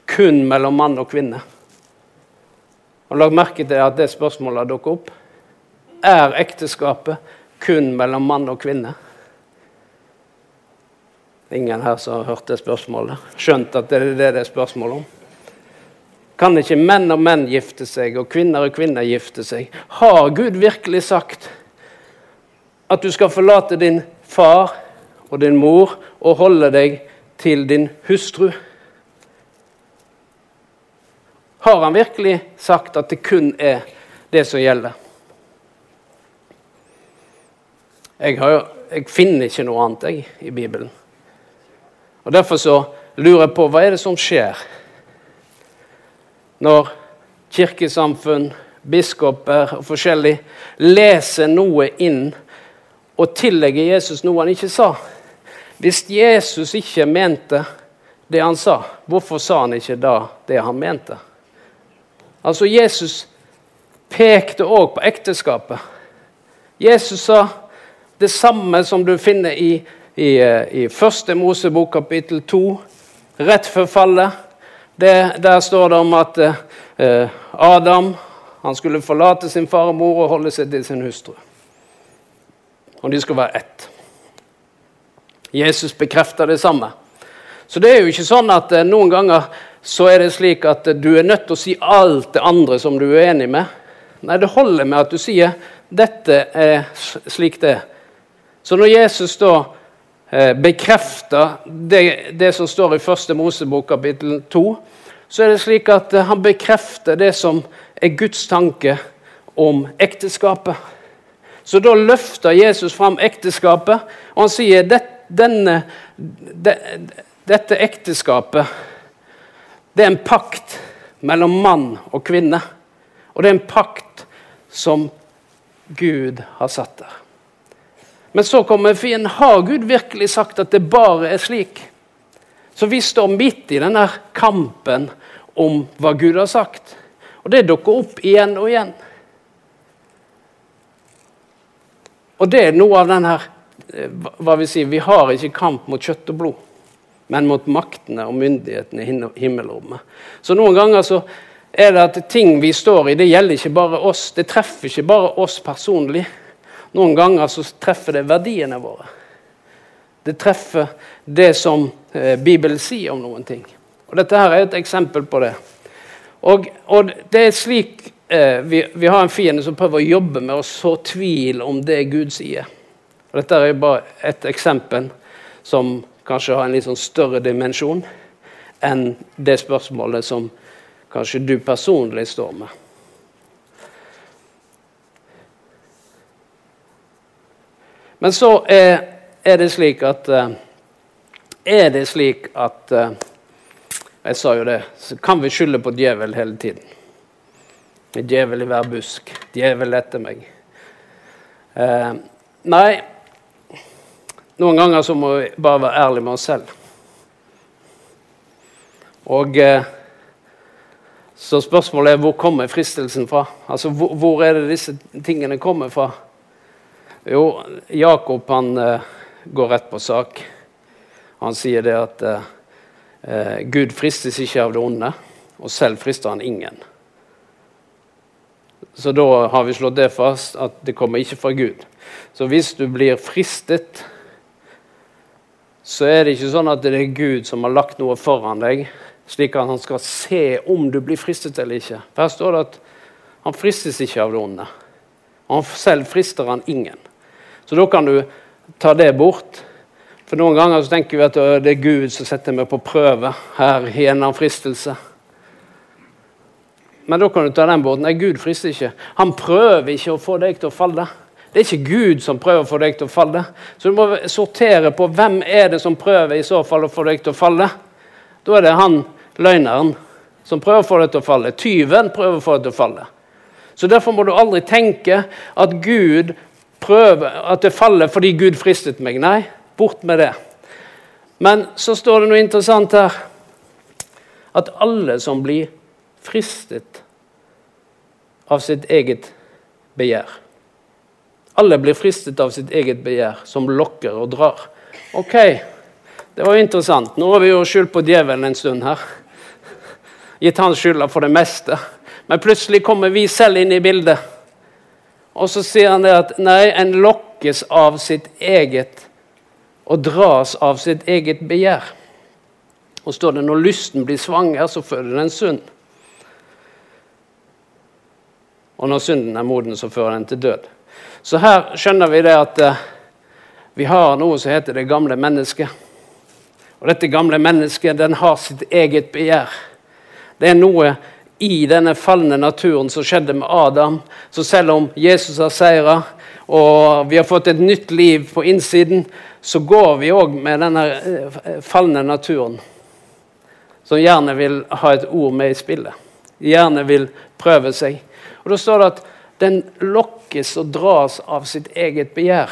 kun mellom mann og kvinne? Du lagt merke til at det spørsmålet har dukket opp? Er ekteskapet kun mellom mann og kvinne? Ingen her som har hørt det spørsmålet? Skjønt at det er det det er spørsmål om? Kan ikke menn og menn gifte seg, og kvinner og kvinner gifte seg? Har Gud virkelig sagt at du skal forlate din far og din mor og holde deg til din hustru? Har han virkelig sagt at det kun er det som gjelder? Jeg, har, jeg finner ikke noe annet jeg, i Bibelen. Og Derfor så lurer jeg på hva er det som skjer når kirkesamfunn, biskoper og forskjellig leser noe inn og tillegger Jesus noe han ikke sa. Hvis Jesus ikke mente det han sa, hvorfor sa han ikke da det han mente? Altså, Jesus pekte òg på ekteskapet. Jesus sa det samme som du finner i, i, eh, i første Mosebok kapittel 2, rett før fallet. Det, der står det om at eh, Adam han skulle forlate sin far og mor og holde seg til sin hustru. Og de skulle være ett. Jesus bekrefter det samme. Så det er jo ikke sånn at eh, noen ganger så er det slik at du er nødt til å si alt det andre som du er enig med. Nei, det holder med at du sier 'dette er slik det. Så når Jesus da eh, bekrefter det, det, som står i første Mosebok kapittel 2, så er det slik at eh, han bekrefter det som er Guds tanke om ekteskapet. Så da løfter Jesus fram ekteskapet, og han sier det, denne, det, dette ekteskapet det er en pakt mellom mann og kvinne. Og det er en pakt som Gud har satt der. Men så kommer fienden. Har Gud virkelig sagt at det bare er slik? Så vi står midt i denne kampen om hva Gud har sagt. Og det dukker opp igjen og igjen. Og det er noe av den her eh, hva vi sier, Vi har ikke kamp mot kjøtt og blod men mot maktene og myndighetene i himmelrommet. Så noen ganger så er det at ting vi står i, det gjelder ikke bare oss. Det treffer ikke bare oss personlig. Noen ganger så treffer det verdiene våre. Det treffer det som eh, Bibelen sier om noen ting. Og Dette her er et eksempel på det. Og, og det er slik eh, vi, vi, har en fiende som prøver å jobbe med å så tvil om det Gud sier. Og Dette er bare et eksempel som kanskje ha en litt sånn større dimensjon enn det spørsmålet som kanskje du personlig står med. Men så er, er det slik at eh, Er det slik at eh, Jeg sa jo det, så kan vi skylde på djevel hele tiden. Djevel i hver busk. Djevel etter meg. Eh, nei, noen ganger så må vi bare være ærlige med oss selv. Og eh, Så spørsmålet er hvor kommer fristelsen fra? Altså, hvor, hvor, er det disse tingene kommer fra? Jo, Jakob han eh, går rett på sak. Han sier det at eh, eh, Gud fristes ikke av det onde, og selv frister han ingen. Så da har vi slått det fast at det kommer ikke fra Gud. Så hvis du blir fristet så er det ikke sånn at det er Gud som har lagt noe foran deg, slik at han skal se om du blir fristet eller ikke. For Her står det at han fristes ikke av det onde. Han selv frister han ingen. Så da kan du ta det bort. For noen ganger så tenker vi at det er Gud som setter meg på prøve her en fristelse. Men da kan du ta den bort. Nei, Gud frister ikke. Han prøver ikke å få deg til å falle. Det er ikke Gud som prøver å få deg til å falle. Så du må sortere på hvem er det som prøver i så fall å få deg til å falle. Da er det han løgneren som prøver å få deg til å falle. Tyven prøver å få deg til å falle. Så derfor må du aldri tenke at Gud prøver, at det faller fordi Gud fristet meg. Nei, bort med det. Men så står det noe interessant her. At alle som blir fristet av sitt eget begjær Alle blir fristet av sitt eget begjær, som lokker og drar. Ok, det var interessant. Nå har vi jo skyldt på djevelen en stund her. Gitt han skylda for det meste. Men plutselig kommer vi selv inn i bildet. Og så sier han det at nei, en lokkes av sitt eget og dras av sitt eget begjær. Og står det når lysten blir svanger, så føder den synd. Og når synden er moden, så fører den til død. Så her skjønner vi det at uh, vi har noe som heter det gamle mennesket. Og dette gamle mennesket den har sitt eget begjær. Det er noe i denne falne naturen som skjedde med Adam. Så selv om Jesus har seira og vi har fått et nytt liv på innsiden, så går vi òg med denne eh, falne naturen. Som gjerne vil ha et ord med i spillet. Gjerne vil prøve seg. Og Da står det at den lokkes og dras av sitt eget begjær.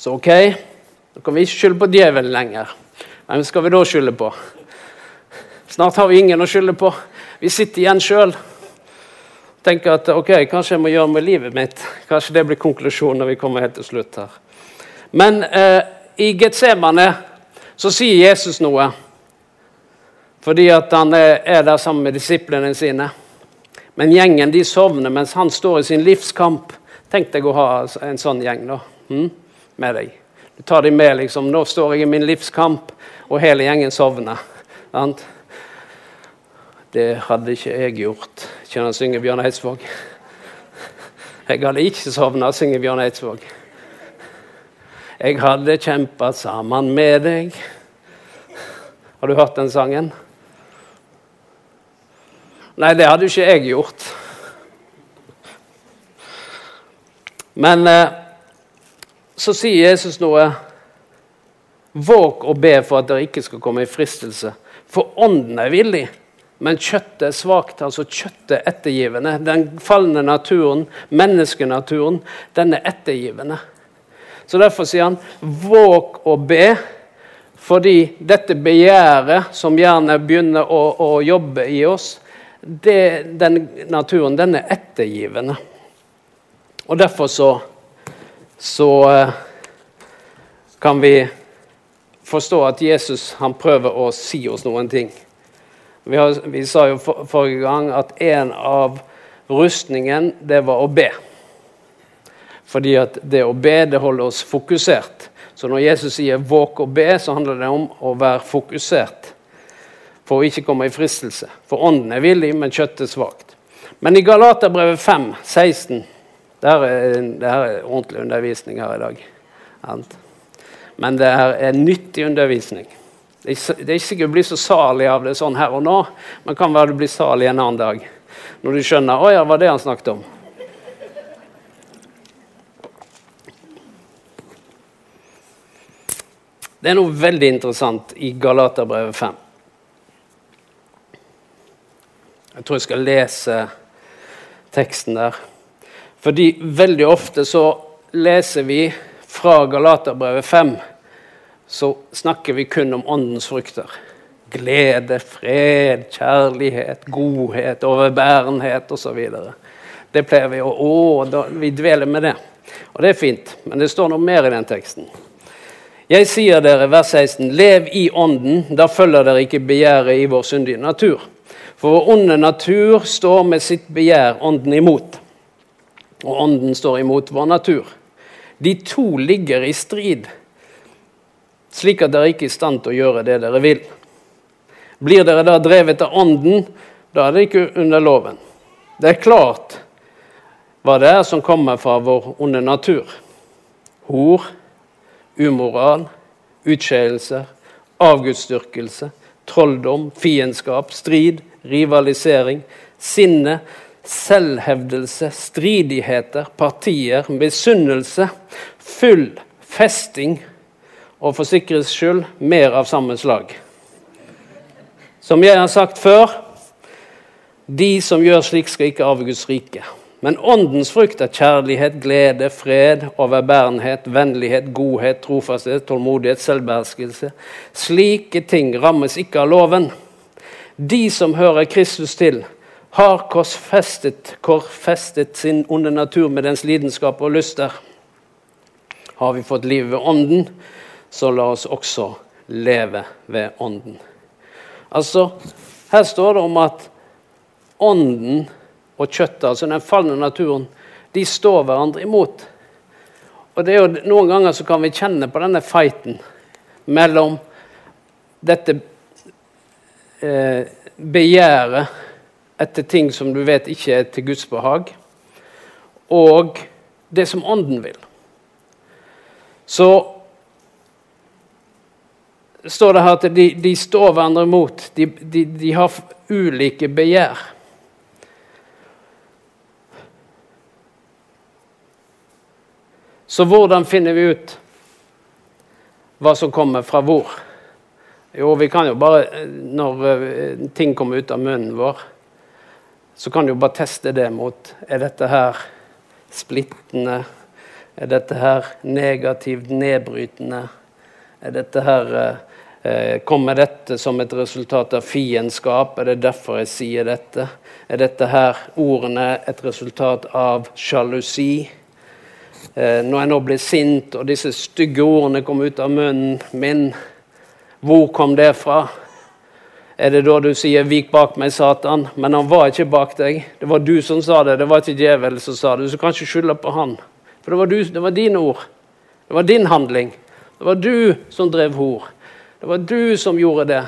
Så OK, da kan vi ikke skylde på djevelen lenger. Hvem skal vi da skylde på? Snart har vi ingen å skylde på. Vi sitter igjen sjøl. Tenker at ok, kanskje jeg må gjøre med livet mitt. Kanskje det blir konklusjonen når vi kommer helt til slutt her. Men eh, i Getsemane så sier Jesus noe. Fordi at han er, er der sammen med disiplene sine. Men gjengen de sovner mens han står i sin livskamp. Tenk deg å ha en sånn gjeng da, hm? med deg. Du tar dem med liksom, Nå står jeg i min livskamp, og hele gjengen sovner. Det hadde ikke jeg gjort. Kjenner synge Bjørn Eidsvåg. Jeg hadde ikke sovna, synger Bjørn Eidsvåg. Jeg hadde kjempa sammen med deg. Har du hørt den sangen? Nei, det hadde jo ikke jeg gjort. Men eh, så sier Jesus noe. Våg å be for at dere ikke skal komme i fristelse. For ånden er villig, men kjøttet er svakt. Altså kjøttet er ettergivende. Den falne naturen, menneskenaturen, den er ettergivende. Så Derfor sier han våg å be, fordi dette begjæret som gjerne begynner å, å jobbe i oss, det, den naturen, den er ettergivende. Og derfor så så eh, kan vi forstå at Jesus han prøver å si oss noen ting. Vi, har, vi sa jo for, forrige gang at en av rustningen, det var å be. Fordi at det å be, det holder oss fokusert. Så når Jesus sier 'våk og be', så handler det om å være fokusert. For å ikke komme i fristelse. For ånden er villig, men kjøttet er svakt. Men i Galaterbrevet 5, 16 det er, det er ordentlig undervisning her i dag. Men det her er nyttig undervisning. Det er ikke sikkert du blir så salig av det sånn her og nå, men kan være du blir salig en annen dag. Når du skjønner å ja, var det han snakket om. Det er noe veldig interessant i Galaterbrevet 5. Jeg tror jeg skal lese teksten der. Fordi veldig ofte så leser vi fra Galaterbrevet 5, så snakker vi kun om åndens frukter. Glede, fred, kjærlighet, godhet, overbærenhet osv. Det pleier vi å å, da, Vi dveler med det. Og det er fint, men det står noe mer i den teksten. Jeg sier dere, vers 16, lev i ånden, da følger dere ikke begjæret i vår syndige natur. For vår onde natur står med sitt begjær ånden imot og ånden står imot vår natur. De to ligger i strid, slik at dere ikke er i stand til å gjøre det dere vil. Blir dere da drevet av ånden, da er det ikke under loven. Det er klart hva det er som kommer fra vår onde natur. Hor, umoral, utskeielser, avgudsdyrkelse, trolldom, fiendskap, strid, rivalisering, sinne, selvhevdelse, stridigheter, partier, misunnelse, full festing og for sikkerhets skyld mer av samme slag. Som jeg har sagt før, De som gjør slik, skal ikke arve Guds rike. Men åndens frukt er kjærlighet, glede, fred, overbærenhet, vennlighet, godhet, trofasthet, tålmodighet, selvbeherskelse. Slike ting rammes ikke av loven. De som hører Kristus til, har korsfestet, korsfestet sin onde natur med dens lidenskap og lyster. Har vi fått liv ved Ånden, så la oss også leve ved Ånden. Altså, Her står det om at Ånden og kjøttet, altså den falne naturen, de står hverandre imot. Og det er jo Noen ganger så kan vi kjenne på denne fighten mellom dette eh, begjæret etter ting som du vet ikke er til Guds behag, og det som Ånden vil. Så står det her at de, de står hverandre imot. De, de, de har ulike begjær. Så hvordan finner vi ut hva som kommer fra hvor? Jo, vi kan jo bare, når eh, ting kommer ut av munnen vår, så kan du jo bare teste det mot Er dette her splittende? Er dette her negativt nedbrytende? Er dette her eh, Kommer dette som et resultat av fiendskap? Er det derfor jeg sier dette? Er dette her ordene et resultat av sjalusi? Eh, når jeg nå blir sint, og disse stygge ordene kommer ut av munnen min, hvor kom det fra? Er det da du sier 'vik bak meg, Satan'? Men han var ikke bak deg. Det var du som sa det, det var ikke djevelen som sa det. Så du kan ikke skylde på han. For det var, du, det var dine ord. Det var din handling. Det var du som drev hor. Det var du som gjorde det.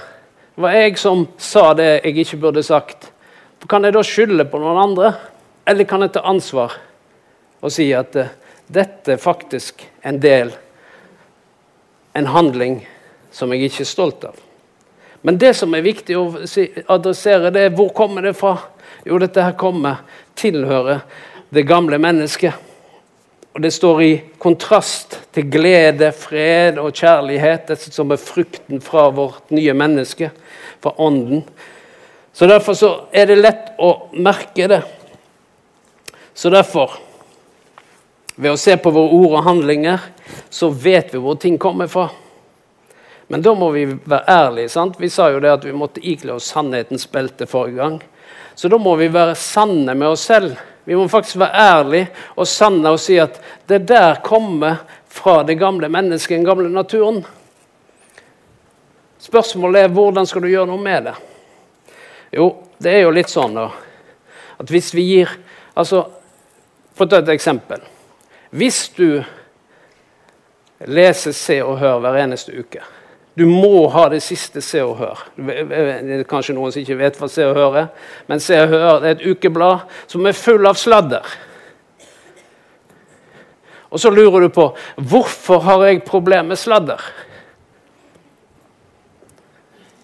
Det var jeg som sa det jeg ikke burde sagt. Kan jeg da skylde på noen andre? Eller kan jeg ta ansvar og si at eh, dette er faktisk en del, en handling, som jeg ikke er stolt av. Men det som er viktig å adressere, det er hvor kommer det fra? Jo, dette her kommer, tilhører det gamle mennesket. Og Det står i kontrast til glede, fred og kjærlighet, dette som er frukten fra vårt nye menneske, fra Ånden. Så Derfor så er det lett å merke det. Så derfor ved å se på våre ord og handlinger så vet vi hvor ting kommer fra. Men da må vi være ærlige. sant? Vi sa jo det at vi måtte ikle oss sannhetens belte forrige gang. Så da må vi være sanne med oss selv. Vi må faktisk være ærlige og sanne og si at det der kommer fra det gamle mennesket, den gamle naturen. Spørsmålet er hvordan skal du gjøre noe med det? Jo, det er jo litt sånn da, at hvis vi gir altså, For å ta et eksempel. Hvis du leser Se og Hør hver eneste uke Du må ha det siste Se og Hør. Det er kanskje noen som ikke vet hva Se og Hør er, men Se og Hør er et ukeblad som er full av sladder. Og så lurer du på hvorfor har jeg problemer med sladder.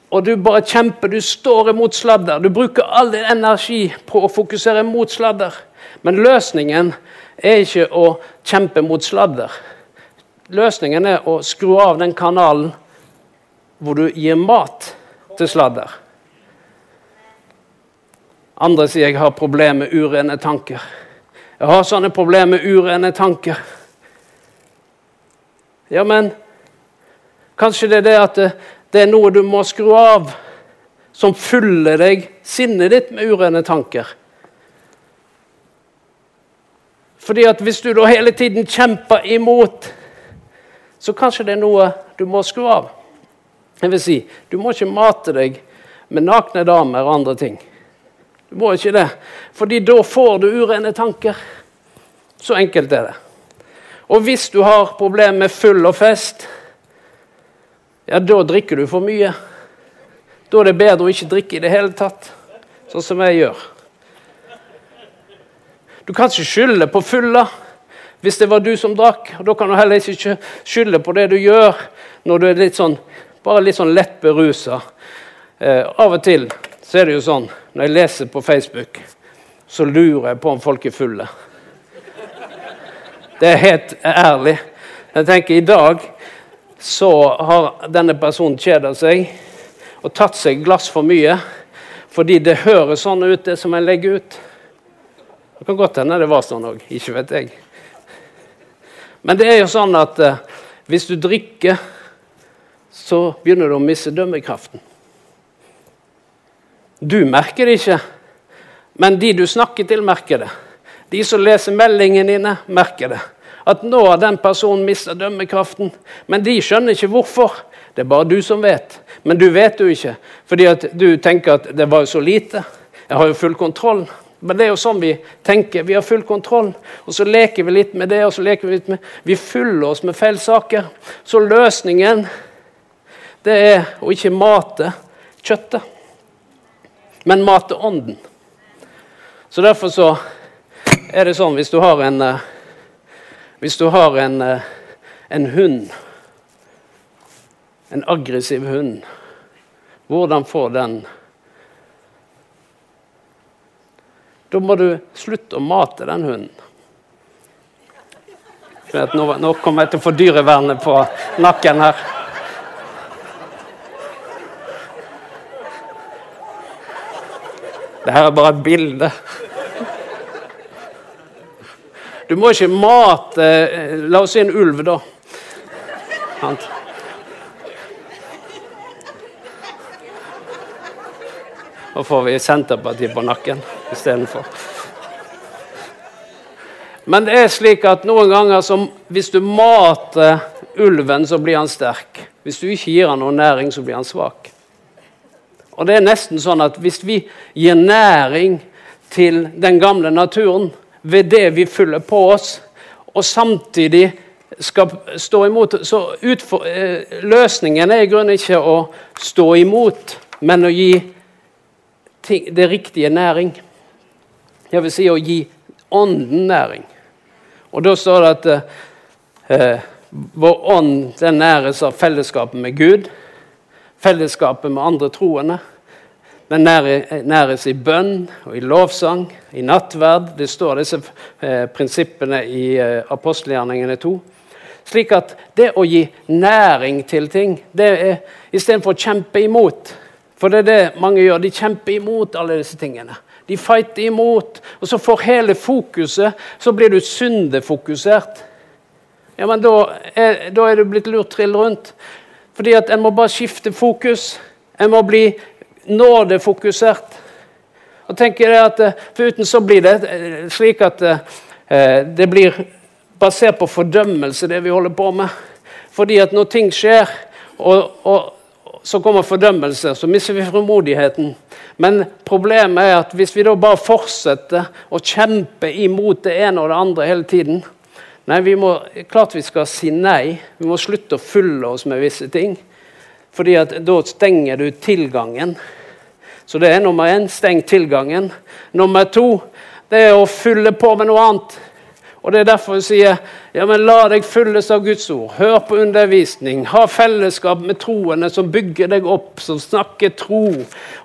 Og du bare kjemper, du står imot sladder. Du bruker all din energi på å fokusere mot sladder. Men løsningen er ikke å kjempe mot sladder. Løsningen er å skru av den kanalen hvor du gir mat til sladder. Andre sier jeg har problemer med urene tanker. Jeg har sånne problemer med urene tanker. Ja, men kanskje det er det at det, det er noe du må skru av, som fyller deg, sinnet ditt, med urene tanker. Fordi at Hvis du da hele tiden kjemper imot, så kanskje det er noe du må skru av. Jeg vil si, Du må ikke mate deg med nakne damer og andre ting. Du må ikke det, fordi da får du urene tanker. Så enkelt er det. Og hvis du har problemer med full og fest, ja, da drikker du for mye. Da er det bedre å ikke drikke i det hele tatt, sånn som jeg gjør. Du kan ikke skylde på fulla hvis det var du som drakk. og Da kan du heller ikke skylde på det du gjør når du er litt sånn, bare litt sånn lett berusa. Eh, av og til så er det jo sånn når jeg leser på Facebook, så lurer jeg på om folk er fulle. Det er helt ærlig. Jeg tenker I dag så har denne personen kjeda seg og tatt seg glass for mye. fordi det høres sånn ut, det som jeg legger ut. Det kan godt hende det var sånn òg. Ikke vet jeg. Men det er jo sånn at eh, hvis du drikker, så begynner du å miste dømmekraften. Du merker det ikke, men de du snakker til, merker det. De som leser meldingene dine, merker det. At nå har den personen mista dømmekraften. Men de skjønner ikke hvorfor. Det er bare du som vet. Men du vet jo ikke, fordi at du tenker at det var jo så lite. Jeg har jo full kontroll. Men det er jo sånn vi tenker. Vi har full kontroll. Og så leker vi litt med det, og så leker vi litt med Vi fyller oss med feil saker. Så løsningen, det er å ikke mate kjøttet, men mate ånden. Så derfor så er det sånn hvis du har en eh, Hvis du har en, eh, en hund, en aggressiv hund, hvordan får den Da må du slutte å mate den hunden. Nå, nå, kommer jeg til å få dyrevernet på nakken her. Det her er bare et bilde. Du må ikke mate eh, La oss si en ulv, da. Da får vi Senterpartiet på nakken istedenfor. Men det er slik at noen ganger som hvis du mater ulven, så blir han sterk. Hvis du ikke gir han noe næring, så blir han svak. Og det er nesten sånn at hvis vi gir næring til den gamle naturen, ved det vi fyller på oss, og samtidig skal stå imot Så utfor, eh, løsningen er i grunnen ikke å stå imot, men å gi ting, det riktige næring. Jeg vil si å gi ånden næring. Og da står det at eh, vår ånd den næres av fellesskapet med Gud, fellesskapet med andre troende. Den næres i bønn og i lovsang, i nattverd. Det står disse eh, prinsippene i eh, apostelgjerningene 2. Slik at det å gi næring til ting, det er istedenfor å kjempe imot For det er det mange gjør. De kjemper imot alle disse tingene. De fighter imot. Og så får hele fokuset Så blir du syndefokusert. Ja, men da er, da er du blitt lurt trill rundt. Fordi at en må bare skifte fokus. En må bli nådefokusert. Og tenker jeg at Foruten for Uten så blir det eh, slik at eh, det blir basert på fordømmelse, det vi holder på med. Fordi at når ting skjer, og, og så kommer fordømmelse, så mister vi frimodigheten. Men problemet er at hvis vi da bare fortsetter å kjempe imot det ene og det andre hele tiden Nei, vi må, klart vi skal si nei. Vi må slutte å fylle oss med visse ting. Fordi at da stenger du tilgangen så det er nummer én steng tilgangen. Nummer to det er å fylle på med noe annet. Og Det er derfor hun sier ja, men la deg fylles av Guds ord. Hør på undervisning. Ha fellesskap med troende som bygger deg opp, som snakker tro,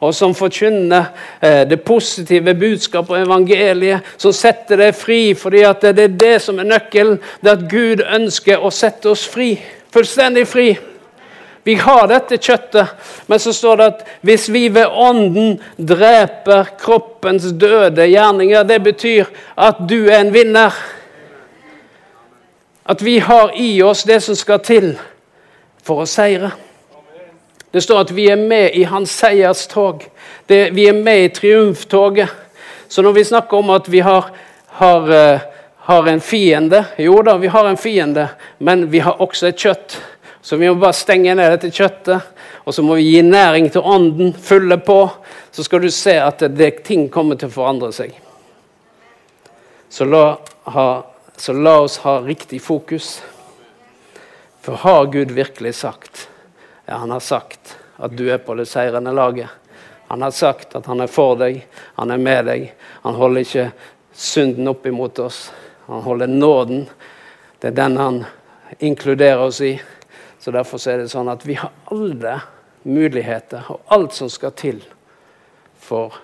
og som forkynner eh, det positive budskapet og evangeliet, som setter deg fri. fordi det er det som er nøkkelen. Det at Gud ønsker å sette oss fri. Fullstendig fri. Vi har dette kjøttet, men så står det at hvis vi ved ånden dreper kroppens døde gjerninger, det betyr at du er en vinner. At vi har i oss det som skal til for å seire. Det står at vi er med i hans seierstog. Det, vi er med i triumftoget. Så når vi snakker om at vi har, har, uh, har en fiende Jo da, vi har en fiende, men vi har også et kjøtt. Så vi må bare stenge ned dette kjøttet, og så må vi gi næring til ånden, fylle på. Så skal du se at det, ting kommer til å forandre seg. Så la, ha, så la oss ha riktig fokus. For har Gud virkelig sagt Ja, han har sagt at du er på det seirende laget. Han har sagt at han er for deg, han er med deg. Han holder ikke synden opp imot oss. Han holder nåden. Det er den han inkluderer oss i. Så Derfor er det sånn at vi har alle muligheter og alt som skal til for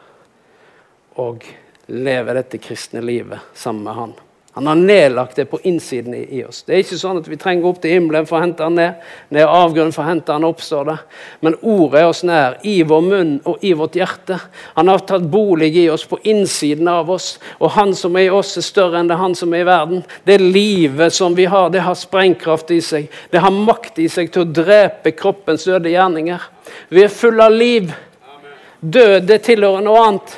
å leve dette kristne livet sammen med Han. Han har nedlagt det på innsiden i, oss. Det er ikke sånn at vi trenger opp til himmelen for å hente han ned. Ned avgrunnen for å hente han opp, står det. Men ordet er oss nær, i vår munn og i vårt hjerte. Han har tatt bolig i oss på innsiden av oss. Og han som er i oss, er større enn det han som er i verden. Det livet som vi har, det har sprengkraft i seg. Det har makt i seg til å drepe kroppens døde gjerninger. Vi er fulle av liv. Død det tilhører noe annet.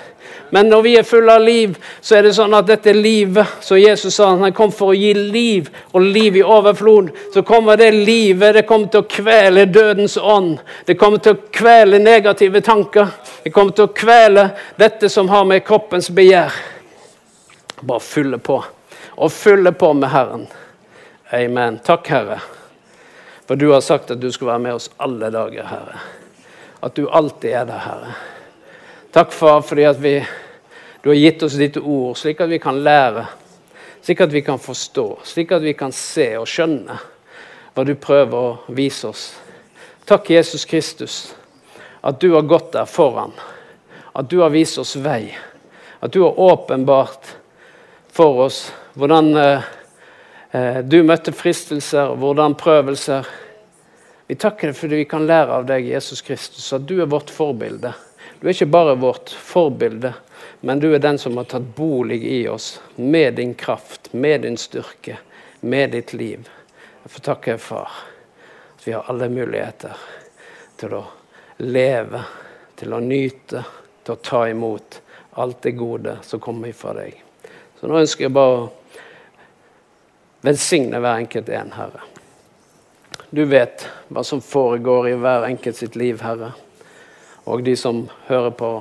Men når vi er fulle av liv, så er det sånn at dette livet Så Jesus sa han kom for å gi liv, og liv i overflod. Så kommer det livet det kommer til å kvele dødens ånd. Det kommer til å kvele negative tanker. Det kommer til å kvele dette som har med kroppens begjær. Bare fylle på. Og fylle på med Herren. Amen. Takk, Herre. For du har sagt at du skal være med oss alle dager, Herre. At du alltid er der, Herre. Takk, far, fordi at vi, du har gitt oss ditt ord, slik at vi kan lære. Slik at vi kan forstå, slik at vi kan se og skjønne hva du prøver å vise oss. Takk, Jesus Kristus, at du har gått der foran. At du har vist oss vei. At du har åpenbart for oss hvordan eh, eh du møtte fristelser, hvordan prøvelser. Vi takker deg fordi vi kan lære av deg, Jesus Kristus, at du er vårt forbilde. Du er ikke bare vårt forbilde, men du er den som har tatt bolig i oss med din kraft, med din styrke, med ditt liv. Jeg får takke Far at vi har alle muligheter til å leve, til å nyte, til å ta imot alt det gode som kommer fra deg. Så nå ønsker jeg bare å velsigne hver enkelt en, Herre. Du vet hva som foregår i hver enkelt sitt liv, Herre. Og de som hører på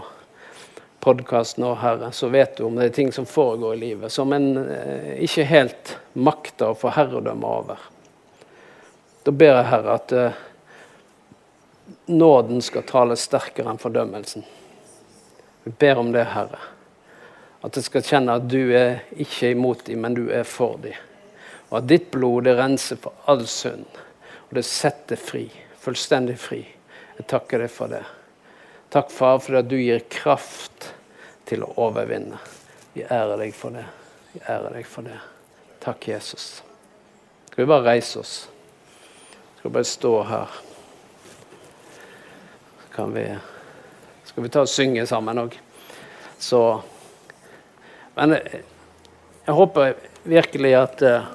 podkast nå, Herre, så vet du om det er ting som foregår i livet som en eh, ikke helt makter å få herredømme over. Da ber jeg, Herre, at eh, nåden skal tale sterkere enn fordømmelsen. Vi ber om det, Herre. At jeg skal kjenne at du er ikke imot dem, men du er for dem. Og at ditt blod det renser for all synd. Og det setter fri. Fullstendig fri. Jeg takker deg for det. Takk, far, for at du gir kraft til å overvinne. Vi ærer deg for det. Vi ærer deg for det. Takk, Jesus. Skal vi bare reise oss? Skal vi bare stå her? Kan vi Skal vi ta og synge sammen òg? Så Men jeg håper virkelig at uh,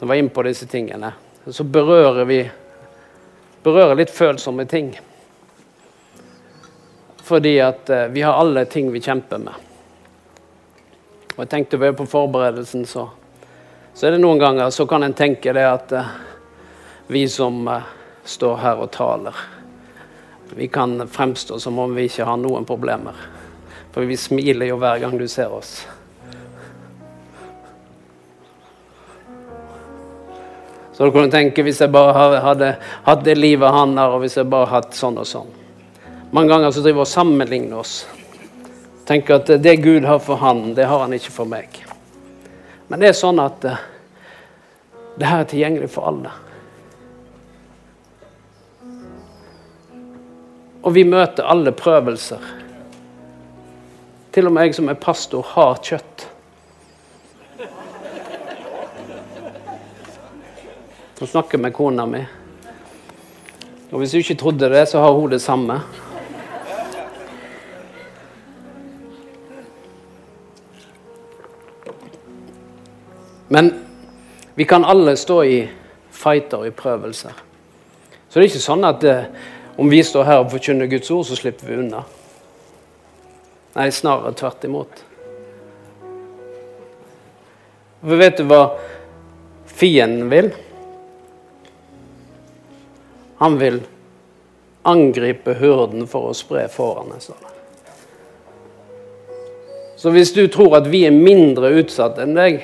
når vi er inne på disse tingene, så berører vi berører litt følsomme ting. Fordi at eh, vi har alle ting vi kjemper med. Og jeg tenkte på forberedelsen, så, så er det noen ganger så kan en tenke det at eh, vi som eh, står her og taler, vi kan fremstå som om vi ikke har noen problemer. For vi smiler jo hver gang du ser oss. Så du kunne tenke hvis jeg bare hadde hatt det livet han har, og hvis jeg bare hadde hatt sånn og sånn. Mange ganger så driver vi og sammenligner oss. Tenker at det Gud har for han, det har han ikke for meg. Men det er sånn at uh, det her er tilgjengelig for alle. Og vi møter alle prøvelser. Til og med jeg som er pastor, har kjøtt. Nå snakker med kona mi. Og hvis du ikke trodde det, så har hun det samme. Men vi kan alle stå i fighter og i prøvelser. Så det er ikke sånn at eh, om vi står her og forkynner Guds ord, så slipper vi unna. Nei, snarere tvert imot. For vet du hva fienden vil? Han vil angripe hurden for å spre fårene. Så hvis du tror at vi er mindre utsatt enn deg,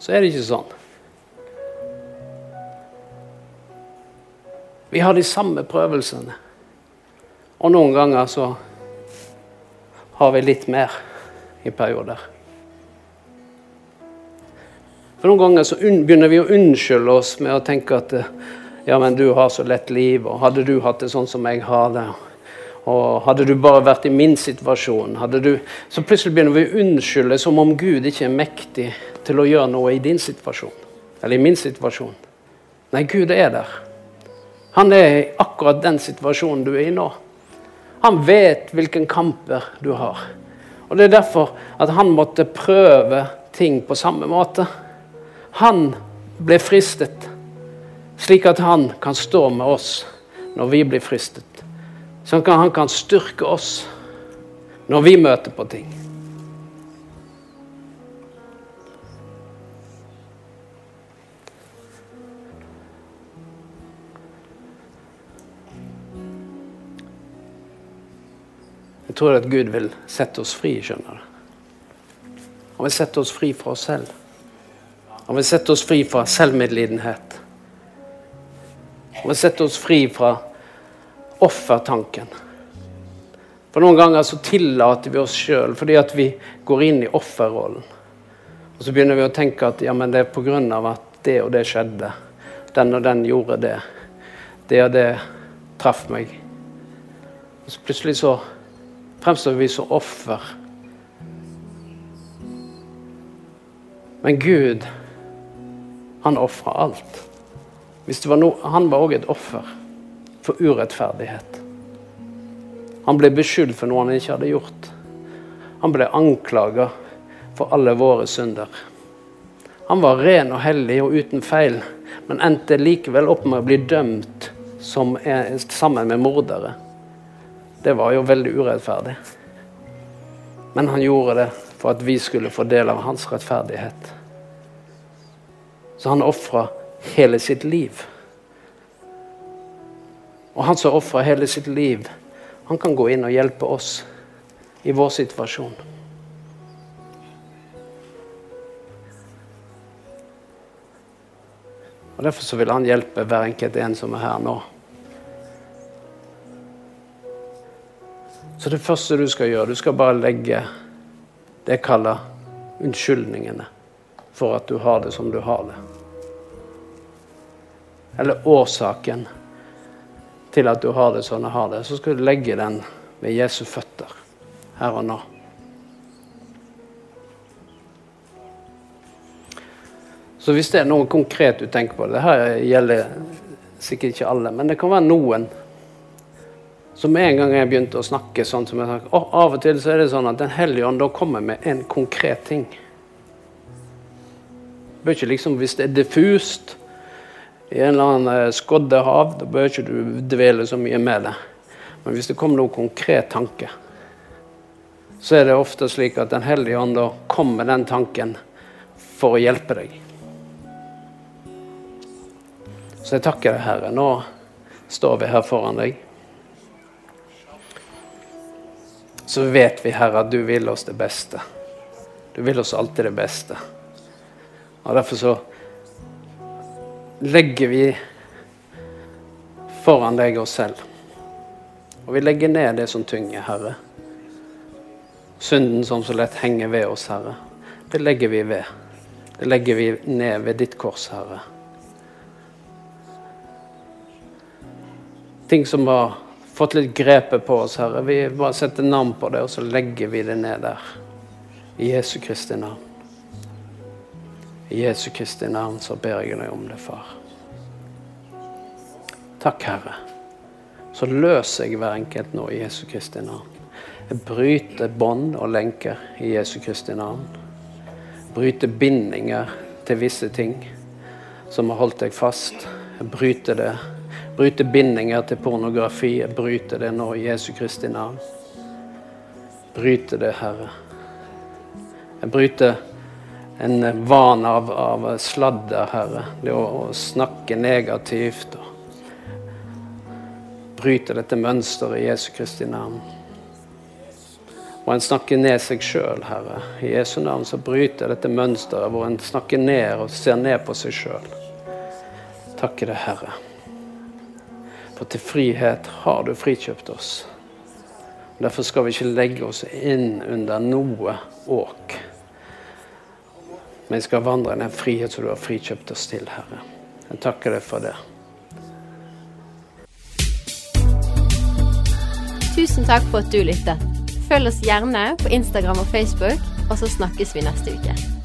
så er det ikke sånn. Vi har de samme prøvelsene. Og noen ganger så har vi litt mer i perioder. For Noen ganger så begynner vi å unnskylde oss med å tenke at ja, men du har så lett liv, og hadde du hatt det sånn som jeg har det Og hadde du bare vært i min situasjon du, Så plutselig begynner vi å unnskylde som om Gud ikke er mektig til å gjøre noe i din situasjon. Eller i min situasjon. Nei, Gud er der. Han er i akkurat den situasjonen du er i nå. Han vet hvilken kamper du har. Og Det er derfor at han måtte prøve ting på samme måte. Han ble fristet, slik at han kan stå med oss når vi blir fristet. Så han kan styrke oss når vi møter på ting. Jeg tror at Gud vil sette oss fri. skjønner du. Han vil sette oss fri fra oss selv. Han vil sette oss fri fra selvmedlidenhet. Han vil sette oss fri fra offertanken. For Noen ganger så tillater vi oss sjøl fordi at vi går inn i offerrollen. Og Så begynner vi å tenke at ja, men det er pga. at det og det skjedde. Den og den gjorde det. Det og det traff meg. Og så plutselig så fremstår vi som offer. Men Gud, han ofra alt. No, han var òg et offer for urettferdighet. Han ble beskyldt for noe han ikke hadde gjort. Han ble anklaga for alle våre synder. Han var ren og hellig og uten feil, men endte likevel opp med å bli dømt som, sammen med mordere. Det var jo veldig urettferdig. Men han gjorde det for at vi skulle få del av hans rettferdighet. Så han ofra hele sitt liv. Og han som ofra hele sitt liv, han kan gå inn og hjelpe oss i vår situasjon. Og Derfor så vil han hjelpe hver enkelt en som er her nå. Så det første du skal gjøre, du skal bare legge det jeg kaller unnskyldningene for at du har det som du har det. Eller årsaken til at du har det sånn du har det. Så skal du legge den ved Jesu føtter her og nå. Så hvis det er noe konkret du tenker på Det her gjelder sikkert ikke alle, men det kan være noen med en gang jeg begynte å snakke sånn som jeg snakker, og Av og til så er det sånn at Den hellige ånd da kommer med en konkret ting. Bør ikke liksom, Hvis det er diffust i en eller annen eh, skodde hav, da bør ikke du dvele så mye med det. Men hvis det kommer noen konkret tanke, så er det ofte slik at Den hellige ånd da kommer med den tanken for å hjelpe deg. Så jeg takker deg, Herre. Nå står vi her foran deg. så vet vi, Herre, at du vil oss det beste. Du vil oss alltid det beste. Og Derfor så legger vi foran deg oss selv. Og vi legger ned det som tynger, Herre. Synden som så lett henger ved oss, Herre. Det legger vi ved. Det legger vi ned ved ditt kors, Herre. Ting som har fått litt grepet på oss, Herre. Vi bare setter navn på det, og så legger vi det ned der. I Jesu Kristi navn. I Jesu Kristi navn så ber jeg deg om det, far. Takk, Herre. Så løser jeg hver enkelt nå i Jesu Kristi navn. Jeg bryter bånd og lenker i Jesu Kristi navn. Bryter bindinger til visse ting som har holdt deg fast. Jeg bryter det Bryter bindinger til pornografi. Jeg bryter det nå i Jesu Kristi navn. Bryter det, Herre. Jeg bryter en vane av, av, sladder, Herre. Det å, å snakke negativt. og Bryte dette mønsteret i Jesu Kristi navn. Og en snakker ned seg sjøl, Herre. I Jesu navn så bryter dette mønsteret hvor en snakker ned og ser ned på seg sjøl. Takke deg, Herre. For til frihet har du frikjøpt oss. Derfor skal vi ikke legge oss inn under noe åk. Men vi skal vandre i den frihet som du har frikjøpt oss til, Herre. Jeg takker deg for det. Tusen takk for at du lyttet. Følg oss gjerne på Instagram og Facebook, og så snakkes vi neste uke.